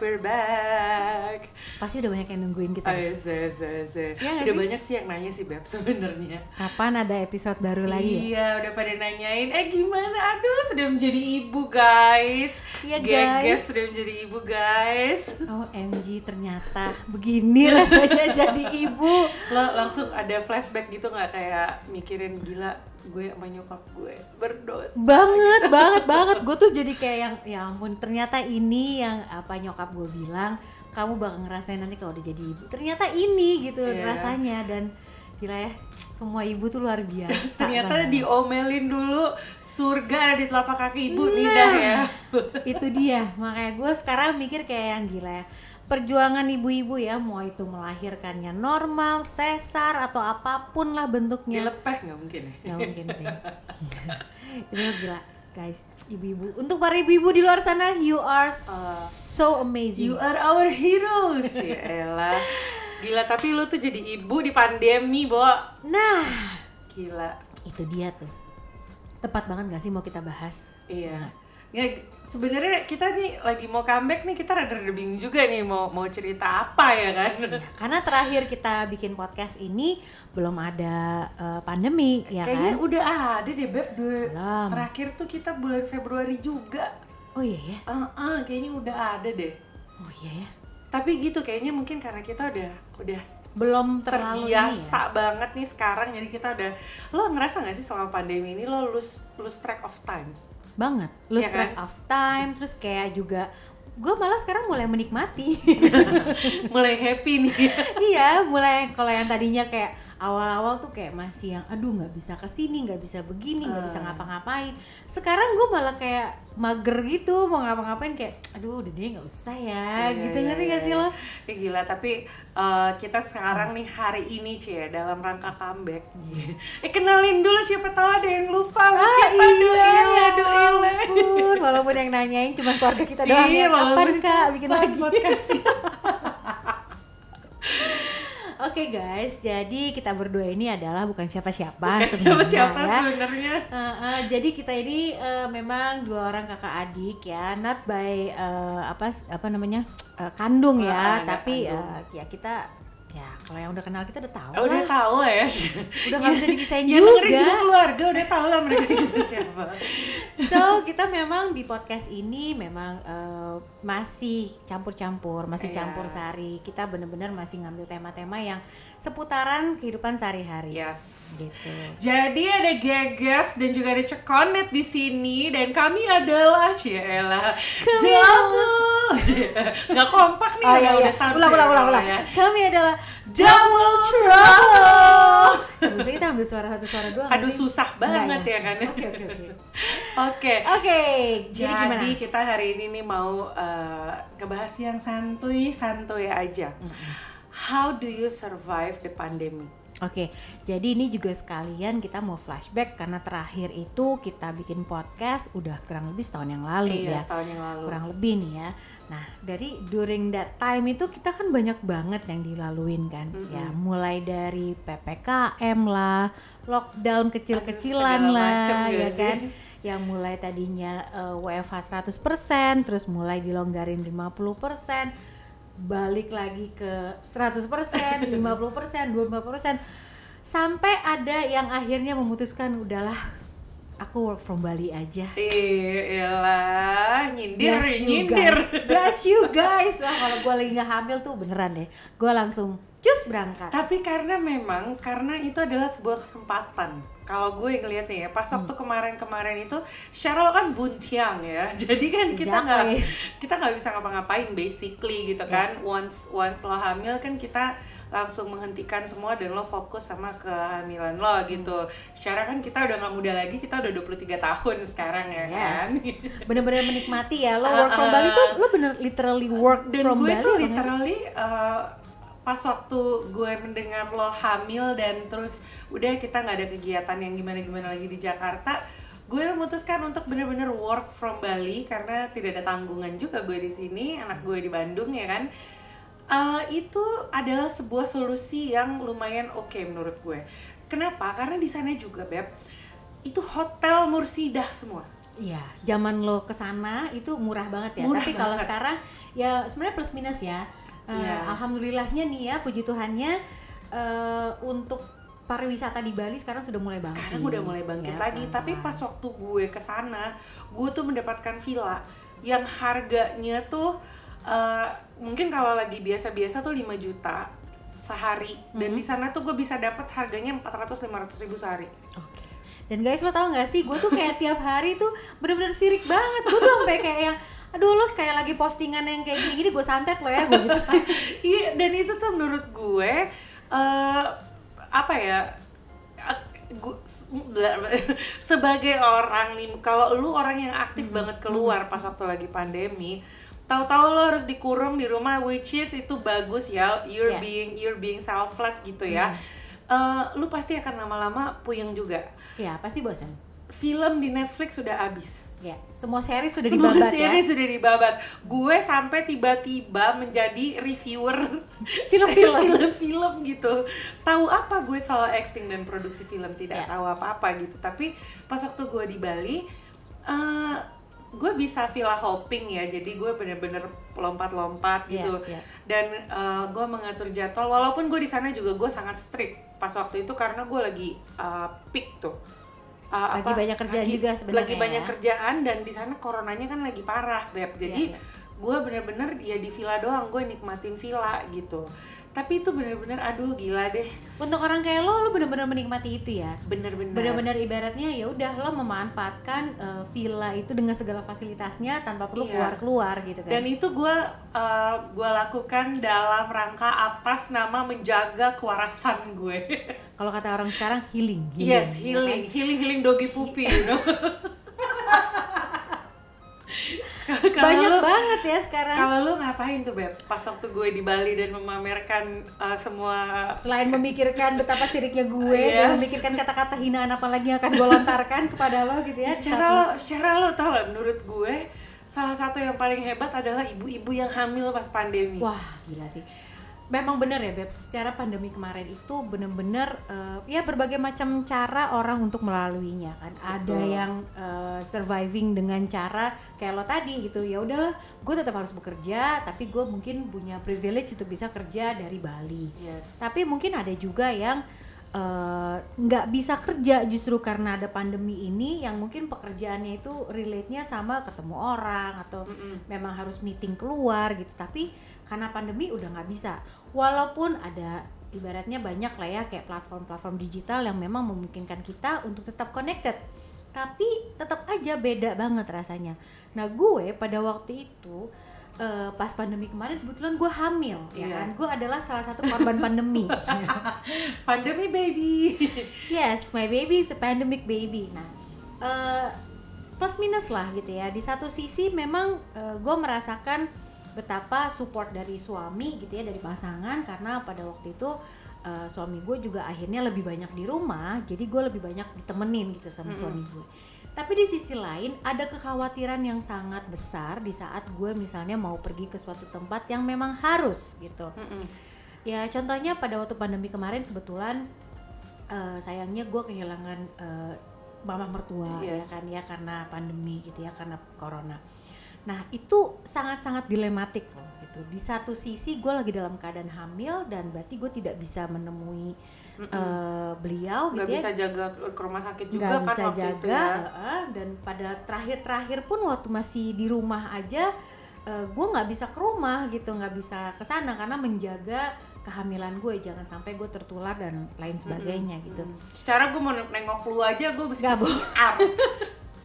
back, we're back. Pasti udah banyak yang nungguin kita. Ze, ze, ze. Iya nggak udah sih? banyak sih yang nanya sih Beb sebenarnya. Kapan ada episode baru lagi ya? Iya, udah pada nanyain, eh gimana? Aduh, sudah menjadi ibu guys. Iya, Geges guys. sudah menjadi ibu guys. OMG ternyata begini rasanya jadi ibu. Lo langsung ada flashback gitu nggak kayak mikirin gila gue sama nyokap gue berdosa. Banget, banget, banget. Gue tuh jadi kayak yang, ya ampun ternyata ini yang apa nyokap gue bilang kamu bakal ngerasain nanti kalau udah jadi ibu. Ternyata ini gitu Iya. rasanya dan gila ya semua ibu tuh luar biasa. Ternyata banget. diomelin dulu surga ada di telapak kaki ibu nih Nah. dah ya. itu dia makanya gue sekarang mikir kayak yang gila ya perjuangan ibu-ibu ya mau itu melahirkannya normal sesar atau apa pun lah bentuknya Dilepeh nggak mungkin ya? nggak mungkin sih itu gila guys ibu-ibu untuk para ibu-ibu di luar sana you are so amazing You are our heroes. Yaelah. Gila, tapi lu tuh jadi ibu di pandemi, Bo. nah Gila. itu dia tuh tepat banget gak sih mau kita bahas Iya. Nggak, sebenarnya kita nih lagi mau comeback nih kita rada-rada bingung juga nih mau mau cerita apa ya kan. Ya, karena terakhir kita bikin podcast ini belum ada eh, pandemi ya Kayaknya kan udah ada deh Beb dua, Belum. terakhir tuh kita bulan Februari juga. oh iya ya Ah, ah, kayaknya udah ada deh. oh iya ya Tapi gitu kayaknya mungkin karena kita udah udah belum terlalu ini ya. terbiasa banget nih sekarang jadi kita udah lo ngerasa nggak sih selama pandemi ini lo lose lose track of time banget. Lose Iya kan? track of time terus kayak juga gue malah sekarang mulai menikmati. Mulai happy nih. Iya mulai kalau yang tadinya kayak awal-awal tuh kayak masih yang aduh nggak bisa ke sini nggak bisa begini nggak bisa Ah. ngapa-ngapain sekarang gue malah kayak mager gitu mau ngapa-ngapain kayak aduh udah deh nggak usah ya Iya, gitu iya, ngerti iya, gak sih iya. lo Ya gila tapi eh, kita sekarang nih hari ini cie dalam rangka comeback eh kenalin dulu siapa tahu ada yang lupa Ah Mungkin, iya, ya ile, aduh, ile. ampun. Walaupun yang nanyain cuma keluarga kita doang Iya, ya. Kapan walaupun kak bikin lagi? podcastnya? Oke guys, jadi kita berdua ini adalah bukan siapa-siapa sebenarnya siapa-siapa ya. sebenarnya Uh, uh, jadi kita ini uh, memang dua orang kakak adik ya, not by uh, apa apa namanya uh, kandung Ah, ya, nggak tapi kandung. uh, ya kita ya kalau yang udah kenal kita udah tahu Oh, udah tahu ya udah nggak bisa dipisahin yang dengerin juga. juga keluarga udah tahu lah mereka gitu siapa So kita memang di podcast ini memang uh, masih campur-campur, masih Iya. campur sari. Kita bener-bener masih ngambil tema-tema yang seputaran kehidupan sehari-hari. yes Gitu. Jadi ada Gegas dan juga ada Cekonet di sini dan kami adalah Ciela Double. Nggak kompak nih Oh udah iya, iya. udah start ulang, ya, ulang, ulang, ulang. ya. Kami adalah Double Trouble. Bisa kita ambil suara satu suara doang. Aduh sih? susah banget ya kan. Oke, oke, oke. Oke. Oke, jadi, Jadi gimana? kita hari ini nih mau uh, ngebahas yang santuy santuy aja. How do you survive the pandemic? Oke, jadi ini juga sekalian kita mau flashback karena terakhir itu kita bikin podcast udah kurang lebih setahun yang lalu Iya, ya. setahun yang lalu. Kurang lebih nih ya. Nah, dari during that time itu kita kan banyak banget yang dilaluin kan. Ya, mulai dari PPKM lah, lockdown kecil-kecilan lah, ya sih? kan. Yang mulai tadinya eh, WFH 100%, terus mulai dilonggarin 50%, balik lagi ke 100%, 50%, 25%, sampai ada yang akhirnya memutuskan udahlah aku work from Bali aja. Iya, nyindir, Bless you nyindir. guys. Bless you guys. Wah, kalau gue lagi nggak hamil tuh beneran deh. Gue langsung cus berangkat. Tapi karena memang karena itu adalah sebuah kesempatan. Kalau gue ngeliatnya ya, pas Hmm. waktu kemarin-kemarin itu, secara lo kan buntiang ya. Jadi kan kita nggak Exactly. kita nggak bisa ngapa-ngapain basically gitu kan. Once once lo hamil kan kita langsung menghentikan semua dan lo fokus sama kehamilan lo gitu. Secara kan kita udah nggak muda lagi, kita udah 23 tahun sekarang ya kan. Yes. Bener-bener menikmati ya. Lo work from Bali tuh lo bener literally work dan from gue Bali. tuh sih? literally uh, pas waktu gue mendengar lo hamil dan terus udah kita nggak ada kegiatan yang gimana gimana lagi di Jakarta gue memutuskan untuk bener-bener work from Bali karena tidak ada tanggungan juga gue di sini anak gue di Bandung ya kan? Uh, itu adalah sebuah solusi yang lumayan oke menurut gue. Kenapa? Karena di sana juga beb itu hotel mursidah semua. Iya, zaman lo ke sana itu murah banget ya. Murah Tapi kalau sekarang ya sebenarnya plus minus ya. Eh, Iya. Alhamdulillahnya nih ya, puji Tuhannya eh, untuk pariwisata di Bali sekarang sudah mulai bangkit. sekarang udah mulai bangkit Ya, lagi tapi pas waktu gue ke sana gue tuh mendapatkan villa yang harganya tuh eh, mungkin kalau lagi biasa-biasa tuh 5 juta sehari dan Mhm. di sana tuh gue bisa dapat harganya 400 500 ribu sehari Oke. Dan guys lo tau gak sih, gue tuh kayak tiap hari tuh bener-bener sirik banget. Gue tuh sampai kayak yang, aduh lo kayak lagi postingan yang kayak gini-gini gue santet lo ya gue gitu. iya dan itu tuh menurut gue eh, apa ya gu- sebagai orang nih kalau lu orang yang aktif banget keluar pas waktu lagi pandemi tahu-tahu lo harus dikurung di rumah which is itu bagus ya you're Yeah. being you're being selfless gitu ya Eh, lu pasti akan lama-lama puyeng juga ya pasti bosan. film di Netflix sudah habis Ya, semua seri sudah semua dibabat series ya. sudah dibabat. Gue sampai tiba-tiba menjadi reviewer Film-film. gitu. Tahu apa gue soal acting dan produksi film tidak Ya. tahu apa-apa gitu. Tapi pas waktu gue di Bali, eh, gue bisa villa hopping ya. Jadi gue bener-bener lompat-lompat Ya, gitu. ya. Dan eh, gue mengatur jadwal. Walaupun gue di sana juga gue sangat strict pas waktu itu karena gue lagi eh, peak tuh. Eh, Lagi banyak kerjaan juga sebenarnya Lagi banyak ya. kerjaan dan di sana coronanya kan lagi parah beb jadi Iya, iya. gue bener-bener ya di villa doang gue nikmatin villa gitu tapi itu bener-bener aduh gila deh Untuk orang kayak lo, lo bener-bener menikmati itu ya. bener-bener Bener-bener ibaratnya ya udah lo memanfaatkan eh, villa itu dengan segala fasilitasnya tanpa perlu Iya. keluar-keluar gitu kan. dan itu gue uh, gue lakukan dalam rangka atas nama menjaga kewarasan gue Kalau kata orang sekarang healing. yes ya healing kan? healing healing doggy puppy you know Banyak lu- banget ya sekarang. Kalau lu ngapain tuh beb? Pas waktu gue di Bali dan memamerkan uh, semua Selain memikirkan betapa siriknya gue dan Yes. memikirkan kata-kata hinaan apa lagi yang akan gue lontarkan kepada lo gitu ya. secara lo, secara lo tau gak menurut gue salah satu yang paling hebat adalah ibu-ibu yang hamil pas pandemi. Wah gila sih. Memang bener ya Beb, secara pandemi kemarin itu bener-bener eh, ya berbagai macam cara orang untuk melaluinya kan. Ada Betul. yang eh, surviving dengan cara kayak lo tadi gitu. Ya udahlah, gue tetap harus bekerja, tapi gue mungkin punya privilege untuk bisa kerja dari Bali. Yes. Tapi mungkin ada juga yang eh, nggak bisa kerja justru karena ada pandemi ini yang mungkin pekerjaannya itu relate-nya sama ketemu orang atau Mm-mm. memang harus meeting keluar gitu tapi karena pandemi udah nggak bisa walaupun ada ibaratnya banyak lah ya kayak platform-platform digital yang memang memungkinkan kita untuk tetap connected tapi tetap aja beda banget rasanya nah gue pada waktu itu eh, pas pandemi kemarin kebetulan gue hamil ya Iya. kan gue adalah salah satu korban pandemi Pandemi baby. Yes, my baby is a pandemic baby. Nah, eh, plus minus lah gitu ya. Di satu sisi memang gue merasakan betapa support dari suami gitu ya dari pasangan karena pada waktu itu eh, suami gue juga akhirnya lebih banyak di rumah, jadi gue lebih banyak ditemenin gitu sama Mm-mm. suami gue. Tapi di sisi lain ada kekhawatiran yang sangat besar di saat gue misalnya mau pergi ke suatu tempat yang memang harus gitu. Mm-mm. Ya contohnya pada waktu pandemi kemarin kebetulan eh, sayangnya gue kehilangan eh, mama mertua ya Yes. kan ya karena pandemi gitu ya karena corona. Nah itu sangat-sangat dilematik loh gitu. Di satu sisi gue lagi dalam keadaan hamil dan berarti gue tidak bisa menemui Mm-mm. eh, beliau Nggak gitu ya bisa jaga ke rumah sakit juga nggak kan bisa waktu jaga itu ya. heeh, dan pada terakhir-terakhir pun waktu masih di rumah aja gue nggak bisa ke rumah gitu nggak bisa ke sana karena menjaga kehamilan gue jangan sampai gue tertular dan lain sebagainya gitu Mm. Secara gue mau nengok lu aja gue boleh. PCR.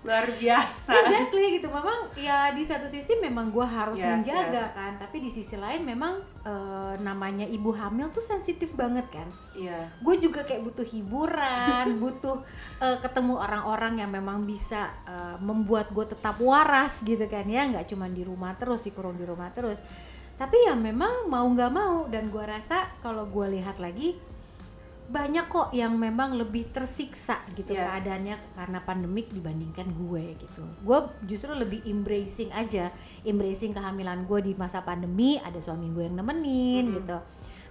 Luar biasa. exactly gitu memang ya di satu sisi memang gue harus Yes, menjaga yes. kan tapi di sisi lain memang eh, namanya ibu hamil tuh sensitif banget kan Iya. gue juga kayak butuh hiburan, butuh eh, ketemu orang-orang yang memang bisa eh, membuat gue tetap waras gitu kan ya, nggak cuma di rumah terus dikurung di rumah terus. Tapi ya memang mau nggak mau dan gue rasa kalau gue lihat lagi banyak kok yang memang lebih tersiksa gitu Yes. keadaannya karena pandemik dibandingkan gue gitu. Gue justru lebih embracing aja, embracing kehamilan gue di masa pandemi, ada suami gue yang nemenin Mm-mm. gitu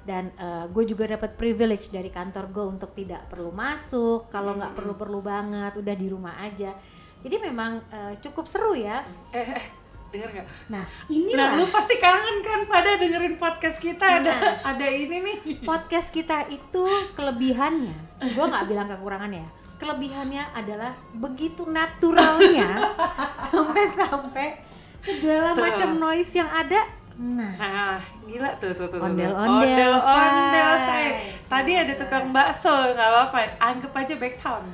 dan eh, gue juga dapat privilege dari kantor gue untuk tidak perlu masuk kalau nggak Mm-mm. perlu-perlu banget udah di rumah aja Jadi memang eh, cukup seru ya. eh denger nggak Nah, nah inilah lu pasti kangen kan pada dengerin podcast kita ada Nah. ada ini nih podcast kita itu kelebihannya. Gua nggak bilang kekurangannya. ya. Kelebihannya adalah begitu naturalnya sampai-sampai segala macam noise yang ada. Nah, Nah, gila tuh tuh tuh. tuh. Ondel-ondel, ondel, say. say. Tadi ada tukang bakso, nggak apa-apa. Anggap aja back sound.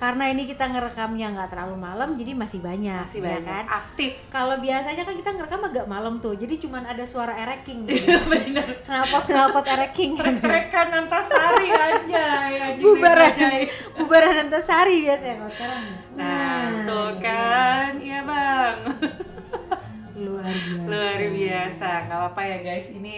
karena ini kita ngerekamnya nggak terlalu malam, jadi masih banyak, Masih ya banyak. kan? Aktif. Kalau biasanya kan kita ngerekam agak malam tuh, jadi cuman ada suara ereking. Iya benar. Knalpot knalpot ereking. Rekan Antasari aja ya Bubaran, bubaran antasari biasanya kalau sekarang. Nah, tuh kan, iya bang. luar biasa. Luar biasa, nggak apa-apa ya guys. Ini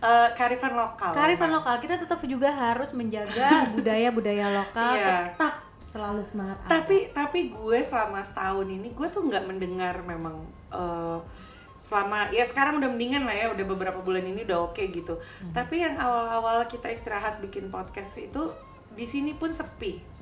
eh, kearifan lokal. Kearifan Bang. lokal kita tetap juga harus menjaga budaya-budaya lokal Iya. tetap selalu semangat. Tapi tapi gue selama setahun ini gue tuh nggak mendengar memang eh, selama ya sekarang udah mendingan lah ya udah beberapa bulan ini udah oke gitu. Hmm. Tapi yang awal-awal kita istirahat bikin podcast itu di sini pun sepi.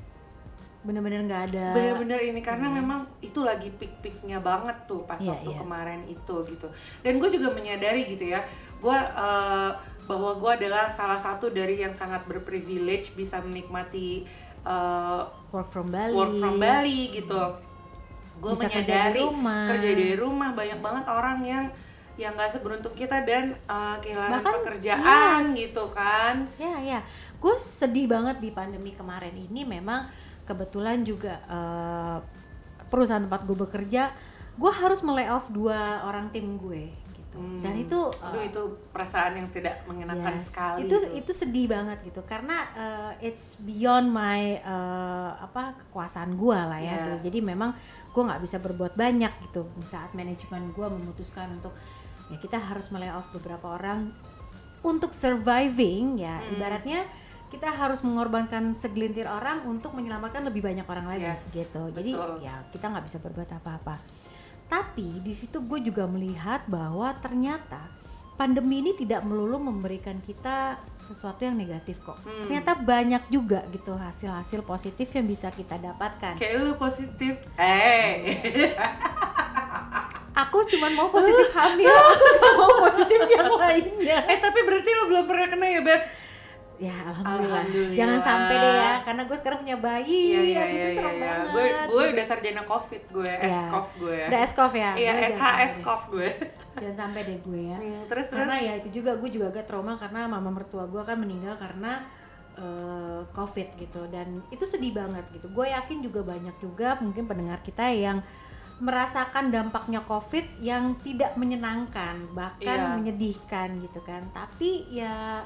bener-bener nggak ada. bener-bener ini karena memang itu lagi peak-peaknya banget tuh pas Iya, waktu iya. kemarin itu gitu dan gue juga menyadari gitu ya gue eh, bahwa gue adalah salah satu dari yang sangat berprivilege bisa menikmati eh, work from Bali. work from Bali gitu gue Bisa kerja menyadari di rumah. kerja dari rumah banyak banget orang yang yang nggak seberuntung kita dan eh, kehilangan Bahkan, pekerjaan yes. gitu kan Ya ya, gue sedih banget di pandemi kemarin ini. Memang kebetulan juga eh, perusahaan tempat gue bekerja, gue harus melay-off dua orang tim gue. Gitu. Dan Hmm. itu Aduh, eh, itu perasaan yang tidak mengenakan Yes, sekali itu tuh. itu sedih banget gitu karena uh, it's beyond my uh, apa kekuasaan gua lah ya Yeah. jadi memang gua nggak bisa berbuat banyak gitu di saat manajemen gua memutuskan untuk ya kita harus off beberapa orang untuk surviving ya Hmm. ibaratnya kita harus mengorbankan segelintir orang untuk menyelamatkan lebih banyak orang lagi Yes, gitu jadi betul. ya kita nggak bisa berbuat apa-apa tapi di situ gue juga melihat bahwa ternyata pandemi ini tidak melulu memberikan kita sesuatu yang negatif kok. Hmm. Ternyata banyak juga gitu hasil-hasil positif yang bisa kita dapatkan. kayak lu positif eh Aku cuman mau positif hamil, aku gak mau positif yang lainnya. eh tapi berarti lu belum pernah kena ya beb Ya alhamdulillah. Alhamdulillah. Jangan sampai deh ya, karena gue sekarang punya bayi. iya iya iya iya serem iya. banget. gue gue gitu. udah sarjana covid gue Ya. S-Cov gue Udah SCOV ya. iya Gue jangan SHS sampai Cov gue. Jangan sampai deh gue ya. Hmm, terus terus karena ya itu juga gue juga agak trauma karena mama mertua gue kan meninggal karena eh, covid gitu dan itu sedih banget gitu gue yakin juga banyak juga mungkin pendengar kita yang merasakan dampaknya covid yang tidak menyenangkan bahkan Iya. menyedihkan gitu kan tapi ya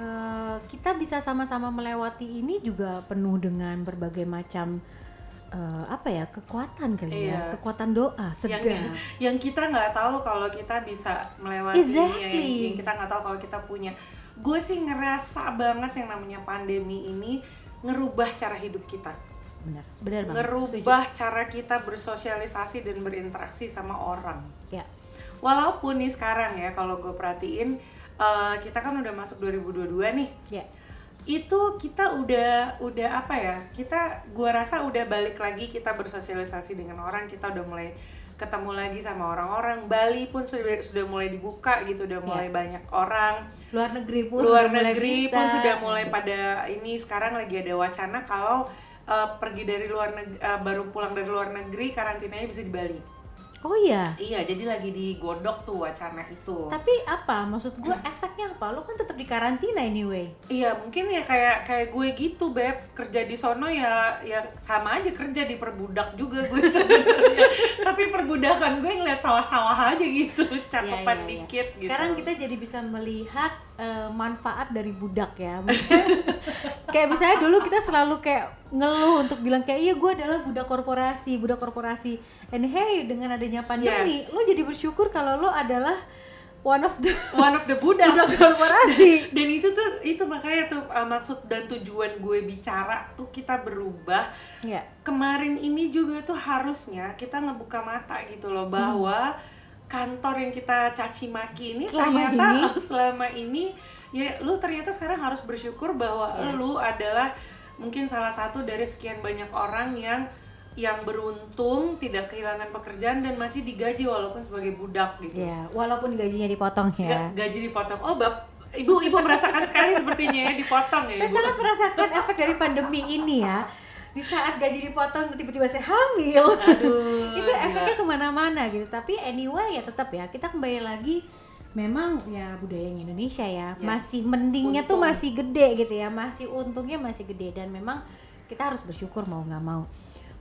eh, kita bisa sama-sama melewati ini juga penuh dengan berbagai macam eh, apa ya kekuatan kali ya Iya. kekuatan doa yang sedang yang kita nggak tahu kalau kita bisa melewati ini, Exactly. yang, yang kita nggak tahu kalau kita punya gue sih ngerasa banget yang namanya pandemi ini ngerubah cara hidup kita benar benar banget ngerubah cara kita bersosialisasi dan berinteraksi sama orang Setuju. ya walaupun nih sekarang ya kalau gue perhatiin eh, kita kan udah masuk 2022 nih. Ya. Itu kita udah udah apa ya kita gua rasa udah balik lagi kita bersosialisasi dengan orang kita udah mulai ketemu lagi sama orang-orang. Bali pun sudah sudah mulai dibuka gitu udah mulai banyak orang. Luar negeri pun luar udah mulai negeri bisa. pun sudah mulai pada ini sekarang lagi ada wacana kalau eh, pergi dari luar negeri baru pulang dari luar negeri karantinanya bisa di Bali oh iya? Iya jadi lagi digodok tuh wacana itu. Tapi apa? Maksud gue efeknya apa? Lo kan tetap di karantina anyway. Iya mungkin ya kayak kayak gue gitu beb. Kerja di sono ya ya sama aja kerja di perbudak juga gue sebenarnya. Tapi perbudakan gue ngeliat sawah-sawah aja gitu cakepan Iya, iya, iya. dikit gitu. Sekarang kita jadi bisa melihat eh, manfaat dari budak ya. Maksudnya, kayak misalnya dulu kita selalu kayak ngeluh untuk bilang kayak iya gue adalah budak korporasi budak korporasi and hey dengan adanya pandemi Yes. lo jadi bersyukur kalau lo adalah one of the one of the budak budak korporasi dan itu tuh itu makanya tuh uh, maksud dan tujuan gue bicara tuh kita berubah ya kemarin ini juga tuh harusnya kita ngebuka mata gitu loh bahwa kantor yang kita caci maki ini Selama ternyata ini. selama ini ya lu ternyata sekarang harus bersyukur bahwa Yes. lu adalah mungkin salah satu dari sekian banyak orang yang yang beruntung tidak kehilangan pekerjaan dan masih digaji walaupun sebagai budak gitu. Ya, walaupun gajinya dipotong ya. Ga- Gaji dipotong. Oh, Bap, Ibu ibu merasakan sekali sepertinya ya dipotong ya. Saya Ibu. sangat merasakan efek dari pandemi ini ya. Di saat gaji dipotong tiba-tiba saya hamil. Aduh. itu efeknya ke mana-mana gitu. Tapi anyway ya tetap ya kita kembali lagi memang ya budayanya Indonesia ya Yes. masih mendingnya tuh Untung. masih gede gitu ya masih untungnya masih gede dan memang kita harus bersyukur mau nggak mau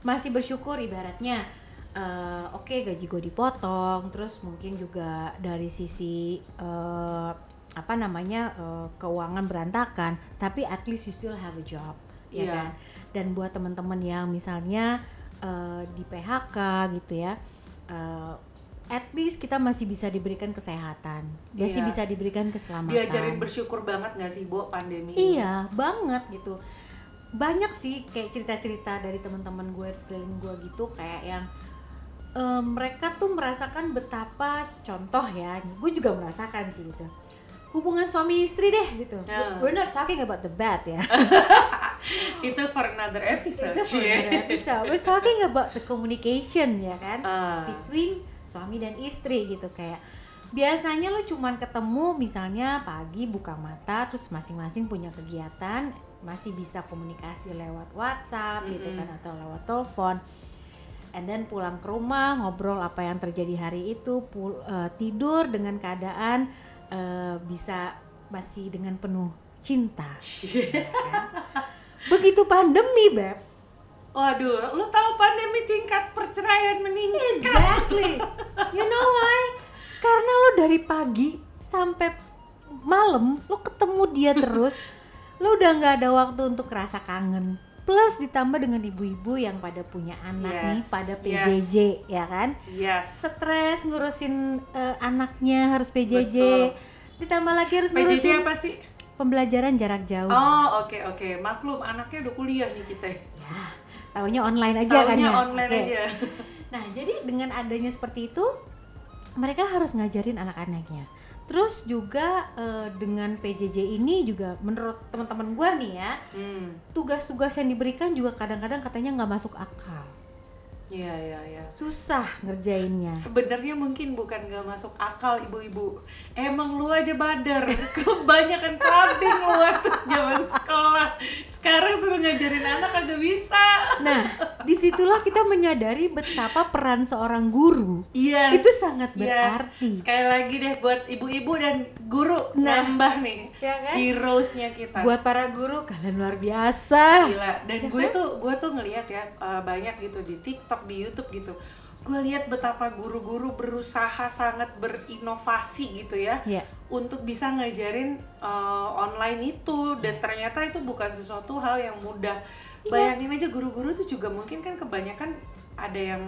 masih bersyukur ibaratnya eh, oke gaji gue dipotong terus mungkin juga dari sisi eh, apa namanya eh, keuangan berantakan tapi at least you still have a job ya Iya. kan dan buat teman-teman yang misalnya eh, di PHK gitu ya eh, at least kita masih bisa diberikan kesehatan masih Iya. bisa diberikan keselamatan diajarin bersyukur banget gak sih Bu pandemi? Iya, banget gitu. Banyak sih kayak cerita-cerita dari teman-teman gue sekeliling gue gitu kayak yang eh, mereka tuh merasakan betapa contoh ya, gue juga merasakan sih gitu. Hubungan suami istri deh gitu. Ya. We're not talking about the bad ya. Itu for another episode. Itu sebenarnya bisa. We're talking about the communication ya kan Ah. between suami dan istri gitu kayak biasanya lo cuman ketemu misalnya pagi buka mata terus masing-masing punya kegiatan masih bisa komunikasi lewat WhatsApp gitu kan atau lewat telepon and then pulang ke rumah ngobrol apa yang terjadi hari itu pul- eh, tidur dengan keadaan eh, bisa masih dengan penuh cinta kan? begitu pandemi beb Waduh, lu tahu pandemi tingkat perceraian meningkat. Exactly. You know why? Karena lo dari pagi sampai malam lo ketemu dia terus, lo udah nggak ada waktu untuk rasa kangen. Plus ditambah dengan ibu-ibu yang pada punya anak Yes, nih, pada yes. PJJ ya kan? Yes. Stres ngurusin eh, anaknya harus PJJ. Betul. Ditambah lagi harus PJJ ngurusin apa sih? pembelajaran jarak jauh. Oh, oke oke. Maklum anaknya udah kuliah nih kita. Ya, taunya online aja kan ya. online Oke. aja. Nah, jadi dengan adanya seperti itu, mereka harus ngajarin anak-anaknya. Terus juga eh, dengan PJJ ini juga menurut teman-teman gue nih ya, Hmm. tugas-tugas yang diberikan juga kadang-kadang katanya nggak masuk akal. Iya iya iya. Susah ngerjainnya. Sebenarnya mungkin bukan gak masuk akal ibu-ibu. Emang lu aja badar. Kebanyakan clubbing lu waktu zaman sekolah. Sekarang suruh ngajarin anak kagak bisa. Nah, di situlah kita menyadari betapa peran seorang guru Yes. itu sangat yes. berarti. Sekali lagi deh buat ibu-ibu dan guru Nah, nambah nih ya kan? heroesnya kita. Buat para guru kalian luar biasa. Gila. Dan Ya gue kan? tuh gue tuh ngelihat ya uh, banyak gitu di TikTok, di YouTube gitu. Gue lihat betapa guru-guru berusaha sangat berinovasi gitu ya. Iya. Untuk bisa ngajarin uh, online itu dan ternyata itu bukan sesuatu hal yang mudah. Iya. Bayangin aja guru-guru tuh juga mungkin kan kebanyakan ada yang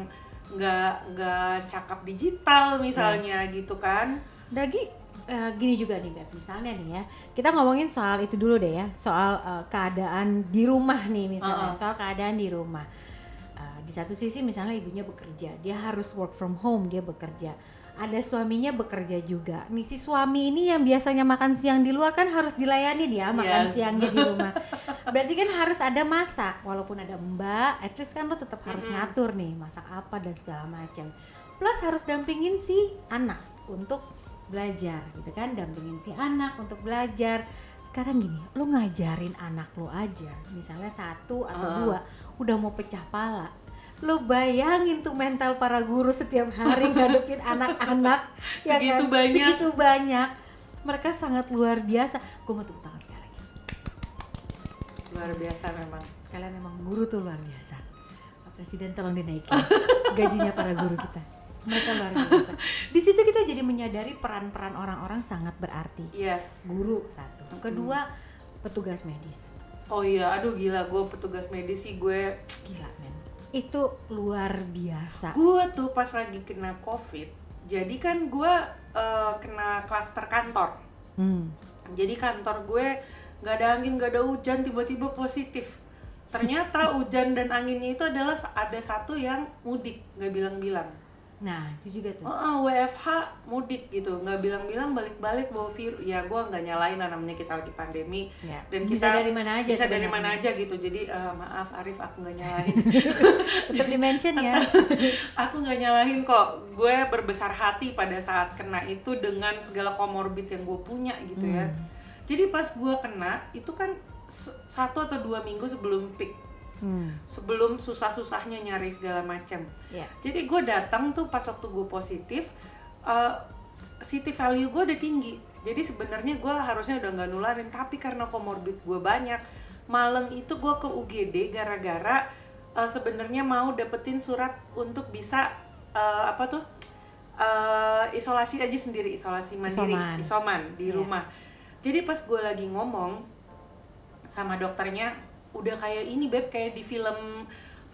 nggak nggak cakap digital misalnya gitu kan. Dagi eh, gini juga nih Beb, misalnya nih ya, kita ngomongin soal itu dulu deh ya, soal eh, keadaan di rumah nih misalnya, Uh-uh. soal keadaan di rumah. Di satu sisi misalnya ibunya bekerja, dia harus work from home, dia bekerja. Ada suaminya bekerja juga. Nih si suami ini yang biasanya makan siang di luar kan harus dilayani dia makan Yes. siangnya di rumah. Berarti kan harus ada masak, walaupun ada mbak, at least kan lo tetap harus ngatur nih masak apa dan segala macam. Plus harus dampingin si anak untuk belajar gitu kan, dampingin si anak untuk belajar. Sekarang gini, lo ngajarin anak lo aja, misalnya satu atau Ah. dua, udah mau pecah pala. Lo bayangin tuh mental para guru setiap hari ngadepin anak-anak ya Segitu kan? banyak. Segitu banyak. Mereka sangat luar biasa. Gue mau tepuk tangan sekali lagi. Luar biasa memang. Kalian emang guru tuh luar biasa. Pak Presiden tolong dinaikin gajinya para guru kita. Mereka luar biasa. Di situ kita jadi menyadari peran-peran orang-orang sangat berarti. Yes. Guru satu, kedua petugas medis. Oh iya, aduh gila gue petugas medis sih gue Gila men. Itu luar biasa. gue tuh pas lagi kena covid jadi kan gue eh, kena klaster kantor Hmm. jadi kantor gue nggak ada angin nggak ada hujan tiba-tiba positif ternyata hujan dan anginnya itu adalah ada satu yang mudik nggak bilang-bilang Nah, itu juga tuh. Oh, WFH mudik gitu, nggak bilang-bilang balik-balik bawa virus. Ya gue nggak nyalain lah namanya kita lagi pandemi. Ya, Dan bisa kita dari mana aja Bisa dari mana aja gitu. Jadi eh, maaf Arif aku nggak nyalain. Tetap di mention ya. aku nggak nyalahin kok. Gue berbesar hati pada saat kena itu dengan segala komorbid yang gue punya gitu ya. Hmm. Jadi pas gue kena itu kan satu atau dua minggu sebelum peak, Hmm. sebelum susah-susahnya nyari segala macam. Ya. Jadi gue datang tuh pas waktu gue positif, uh, city value gue udah tinggi. Jadi sebenarnya gue harusnya udah nggak nularin, tapi karena komorbid gue banyak, malam itu gue ke UGD gara-gara uh, sebenarnya mau dapetin surat untuk bisa uh, apa tuh uh, isolasi aja sendiri, isolasi mandiri, Isoman. isoman di Iya. rumah. Jadi pas gue lagi ngomong sama dokternya udah kayak ini beb kayak di film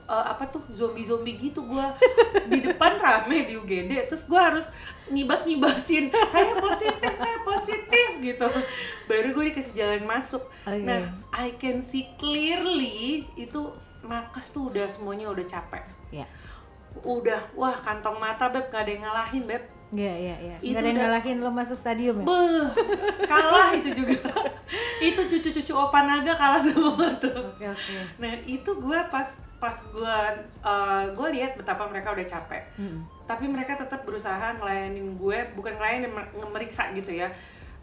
eh, apa tuh zombie zombie gitu gua. Di depan rame di UGD terus gua harus ngibas ngibasin saya positif saya positif gitu. Baru gue dikasih jalan masuk. Oke. nah I can see clearly itu nakes tuh udah semuanya udah capek. Ya. udah wah kantong mata beb gak ada yang ngalahin beb Iya, iya, iya. Itu ada yang ngalahin lo masuk stadium ya? Beuh, kalah itu juga itu cucu-cucu opa naga kalah semua tuh Oke, oke. Nah itu gue pas pas gue gue lihat betapa mereka udah capek. Mm-mm. Tapi mereka tetap berusaha ngelayanin gue, bukan ngelayanin mer- ngemeriksa gitu ya.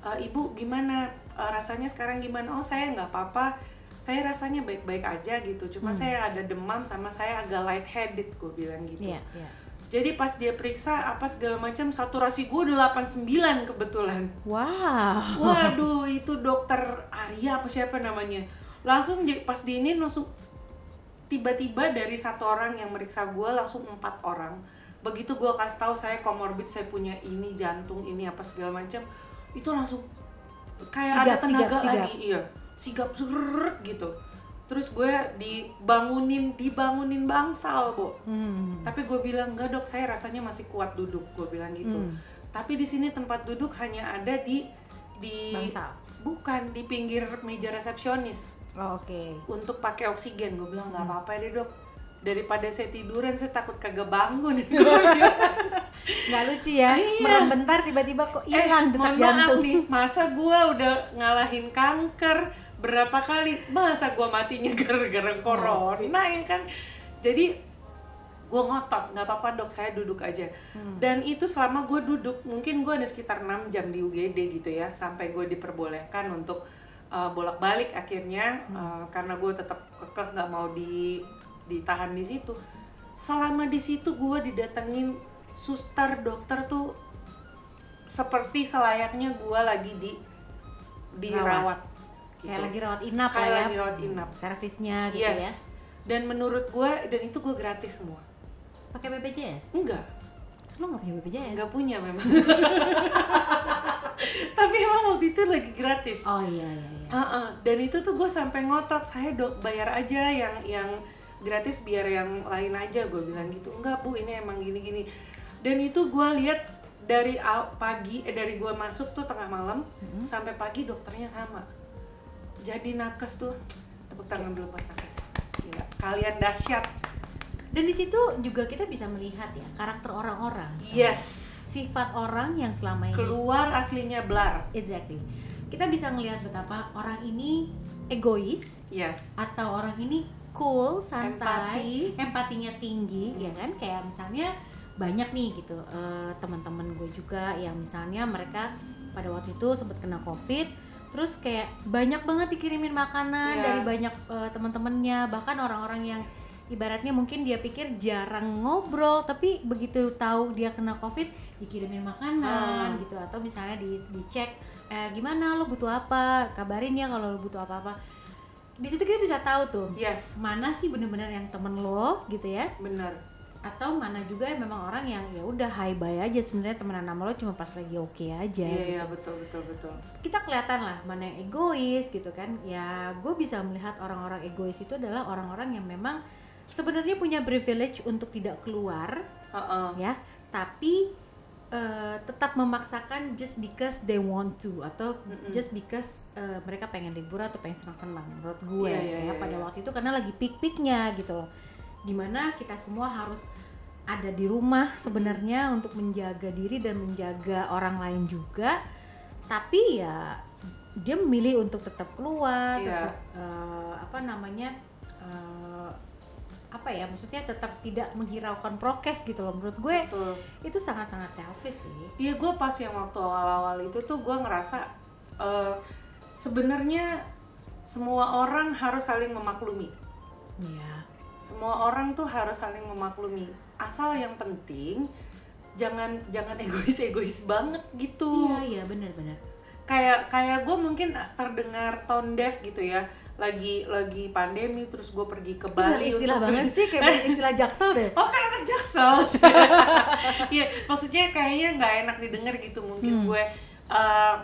"Eh, Ibu gimana Eh, rasanya sekarang gimana? Oh saya nggak apa-apa. Saya rasanya baik-baik aja gitu. Cuma saya ada demam sama saya agak light headed gue bilang gitu. Iya, iya. Jadi pas dia periksa apa segala macam saturasi gue udah 89 kebetulan. Wow. Waduh, itu dokter Arya apa siapa namanya? Langsung di- pas diinin langsung tiba-tiba dari satu orang yang meriksa gue langsung empat orang. Begitu gue kasih tahu saya komorbid, saya punya ini jantung ini apa segala macam, itu langsung kayak ada Sigap, tenaga sigap, sigap. lagi, iya, sigap seret gitu. Terus gue dibangunin, dibangunin bangsal, bu. Hmm. Tapi gue bilang enggak dok, saya rasanya masih kuat duduk. Gue bilang gitu. Hmm. Tapi di sini tempat duduk hanya ada di di Bangsal. bukan di pinggir meja resepsionis Oh, Oke. untuk pakai oksigen. Gue bilang Hmm. nggak apa-apa deh dok. Daripada saya tiduran, saya takut kagak bangun. Nggak lucu ya? Iya. Merem bentar tiba-tiba kok hilang eh, detak jantung. nih, masa gue udah ngalahin kanker berapa kali? Masa gue matinya gara-gara corona ya kan? Jadi gue ngotot nggak apa-apa dok saya duduk aja Hmm. dan itu selama gue duduk mungkin gue ada sekitar 6 jam di UGD gitu ya sampai gue diperbolehkan untuk uh, bolak-balik akhirnya uh, karena gue tetap kekeh nggak mau di ditahan di situ selama di situ gue didatengin suster dokter tuh seperti selayaknya gue lagi di dirawat gitu. Kayak lagi rawat inap Kayak lah ya. lagi rawat inap. Servisnya gitu yes ya. dan menurut gue dan itu gue gratis semua Pakai BPJS? enggak Lo nggak punya BPJS? nggak punya memang tapi emang waktu itu lagi gratis Oh iya iya iya. Ah, ah. dan itu tuh gue sampai ngotot saya dok bayar aja yang yang gratis biar yang lain aja gue bilang gitu enggak bu ini emang gini gini dan itu gue lihat dari pagi eh, dari gue masuk tuh tengah malam sampai pagi dokternya sama jadi nakes tuh tepuk tangan dulu buat nakes Gila, kalian dahsyat Dan di situ juga kita bisa melihat ya karakter orang-orang. yes Sifat orang yang selama ini keluar aslinya blar Exactly. Kita bisa ngelihat betapa orang ini egois yes atau orang ini cool, santai, Empati. empatinya tinggi, ya kan? Kayak misalnya banyak nih gitu eh, teman-teman gue juga yang misalnya mereka pada waktu itu sempat kena covid, terus kayak banyak banget dikirimin makanan Iya. dari banyak eh, teman-temannya, bahkan orang-orang yang ibaratnya mungkin dia pikir jarang ngobrol, tapi begitu tahu dia kena covid dikirimin makanan Ah. gitu. Atau misalnya di dicek eh, gimana? Lo butuh apa, kabarin ya kalau lo butuh apa-apa. Di situ kita bisa tahu tuh yes. mana sih bener-bener yang temen lo gitu ya. Benar atau mana juga yang memang orang yang ya udah high bye aja sebenarnya temenan sama lo cuma pas lagi oke aja iya gitu. iya betul betul betul kita kelihatan lah mana yang egois gitu kan ya gue bisa melihat orang-orang egois itu adalah orang-orang yang memang sebenarnya punya privilege untuk tidak keluar Heeh. ya tapi eh, tetap memaksakan just because they want to atau Mm-mm. just because eh, mereka pengen liburan atau pengen senang-senang menurut gue Iya, iya, ya iya, pada iya. waktu itu karena lagi peak-peaknya gitu loh di mana kita semua harus ada di rumah sebenarnya untuk menjaga diri dan menjaga orang lain juga tapi ya dia memilih untuk tetap keluar Iya. tetap eh, apa namanya eh, apa ya maksudnya tetap tidak menghiraukan prokes gitu loh menurut gue Betul. itu sangat-sangat selfish sih Iya gue pas yang waktu awal-awal itu tuh gue ngerasa eh, sebenarnya semua orang harus saling memaklumi. Iya. Semua orang tuh harus saling memaklumi. Asal yang penting jangan jangan egois egois banget gitu. Iya iya benar-benar. Kayak kayak gue mungkin terdengar tone deaf gitu ya. Lagi lagi pandemi terus gue pergi ke Itu Bali. istilah untuk- banget sih kayak istilah jaksel deh. Oh kan anak jaksel. Iya, maksudnya kayaknya nggak enak didengar gitu mungkin gue eh,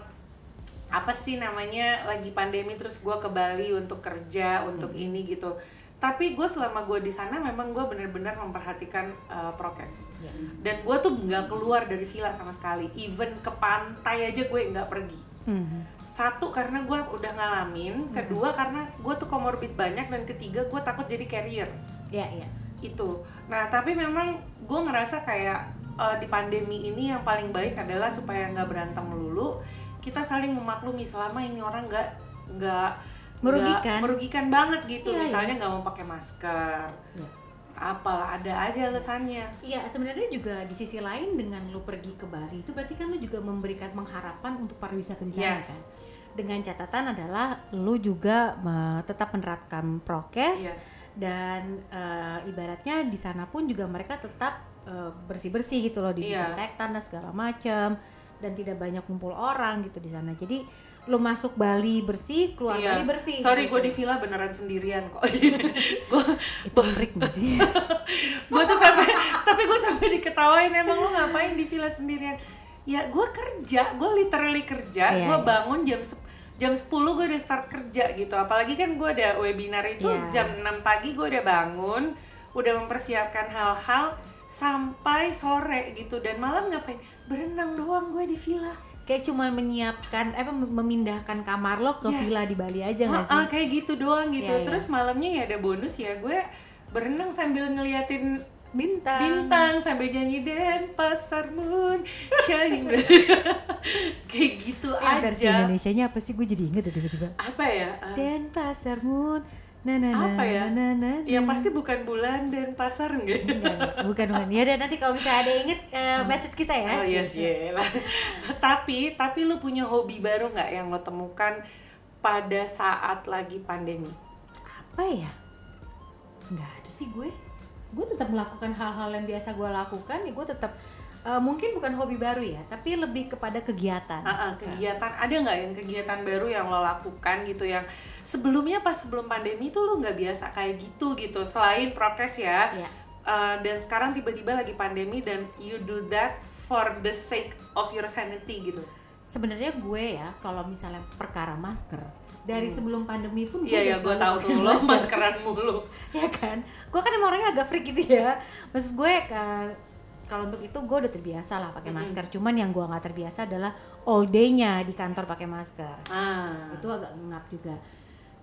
apa sih namanya lagi pandemi terus gue ke Bali untuk kerja untuk ini gitu. Tapi gue selama gue di sana memang gue benar-benar memperhatikan eh, prokes. Iya. Dan gue tuh nggak keluar dari villa sama sekali. Even ke pantai aja gue nggak pergi. Mhm. Satu karena gue udah ngalamin, kedua karena gue tuh komorbid banyak dan ketiga gue takut jadi carrier Iya iya. itu. Nah tapi memang gue ngerasa kayak eh, di pandemi ini yang paling baik adalah supaya nggak berantem melulu, kita saling memaklumi selama ini orang nggak nggak Merugikan. nggak merugikan banget gitu. Iya, Misalnya nggak mau pakai masker, Iya. apalah ada aja alasannya. Iya, sebenarnya juga di sisi lain dengan lu pergi ke Bali itu berarti kan lu juga memberikan pengharapan untuk pariwisata di sana Yes. kan. Dengan catatan adalah lu juga tetap menerapkan prokes Yes. dan eh, ibaratnya di sana pun juga mereka tetap eh, bersih-bersih gitu loh, Iya. disinfektan dan segala macam dan tidak banyak kumpul orang gitu di sana. Jadi lu masuk Bali bersih, keluar Iya. Bali bersih. Sorry gitu. gue di villa beneran sendirian kok. gue itu freak gak sih? gue tuh sampai tapi gue sampai diketawain emang lo ngapain di villa sendirian ya gue kerja gue literally kerja Iya, gue iya. bangun jam jam 10 gue udah start kerja gitu apalagi kan gue ada webinar itu Iya. jam 6 pagi gue udah bangun udah mempersiapkan hal-hal sampai sore gitu dan malam ngapain berenang doang gue di villa Kayak cuma menyiapkan apa memindahkan kamar lo ke Yes. villa di Bali aja nggak sih? Ah, kayak gitu doang gitu Iya, iya. terus malamnya ya ada bonus ya gue berenang sambil ngeliatin Bintang. bintang sambil nyanyi dan pasar moon shining kayak gitu Eh, versi aja Indonesianya apa sih? Gue jadi inget ya tiba-tiba. apa ya Ah, Dan pasar moon. Na na na apa ya na na. yang pasti bukan bulan dan pasar enggak Enggak, bukan bukan. Ya udah nanti kalau misalnya ada inget eh, message kita ya. oh yes lah tapi tapi lu punya hobi baru nggak yang lo temukan pada saat lagi pandemi Apa ya? Nggak ada sih gue. Gue tetap melakukan hal-hal yang biasa gue lakukan. Ya gue tetap eh, mungkin bukan hobi baru ya, tapi lebih kepada kegiatan. Ah, ah, kegiatan ada nggak yang kegiatan baru yang lo lakukan gitu yang sebelumnya pas sebelum pandemi tuh lo nggak biasa kayak gitu gitu selain prokes ya Iya. Uh, dan sekarang tiba-tiba lagi pandemi dan you do that for the sake of your sanity gitu Sebenarnya gue ya, kalau misalnya perkara masker, dari sebelum pandemi pun gue Hmm. iya ya gue tahu tuh lo masker. maskeran mulu ya kan gue kan emang orangnya agak freak gitu ya maksud gue ke- kalau untuk itu gue udah terbiasa lah pakai Mm-mm. masker. Cuman yang gue nggak terbiasa adalah all day-nya di kantor pakai masker. Ah. Itu agak ngap juga.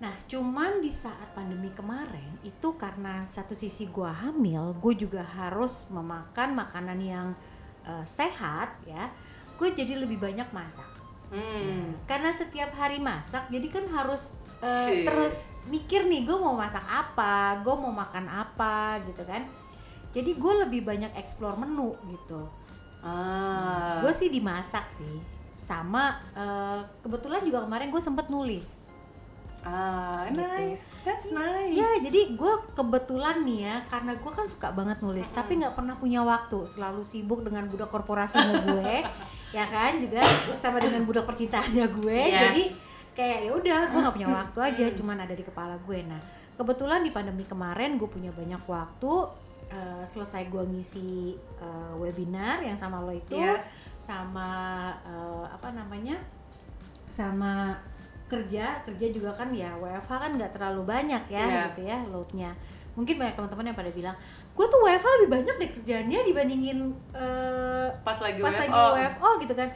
Nah cuman di saat pandemi kemarin itu karena satu sisi gue hamil gue juga harus memakan makanan yang eh, sehat ya gue jadi lebih banyak masak. Hmm. karena setiap hari masak jadi kan harus uh, terus mikir nih gue mau masak apa gue mau makan apa gitu kan jadi gue lebih banyak explore menu gitu. Ah. Gue sih dimasak sih. Sama uh, kebetulan juga kemarin gue sempet nulis. Ah Gitu. nice. That's nice. ya jadi gue kebetulan nih ya karena gue kan suka banget nulis tapi nggak pernah punya waktu. Selalu sibuk dengan budak korporasinya gue ya kan? Juga sama dengan budak percintaannya gue. Yes. jadi kayak ya udah gue nggak punya waktu aja cuman ada di kepala gue. Nah kebetulan di pandemi kemarin gue punya banyak waktu eh, selesai gue ngisi eh, webinar yang sama lo itu Yes. sama eh, apa namanya sama kerja kerja juga kan ya WFH kan nggak terlalu banyak ya Iya. gitu ya loadnya mungkin banyak teman-teman yang pada bilang gue tuh WFH lebih banyak deh kerjaannya dibandingin eh, pas lagi pas WFO. lagi WFO gitu kan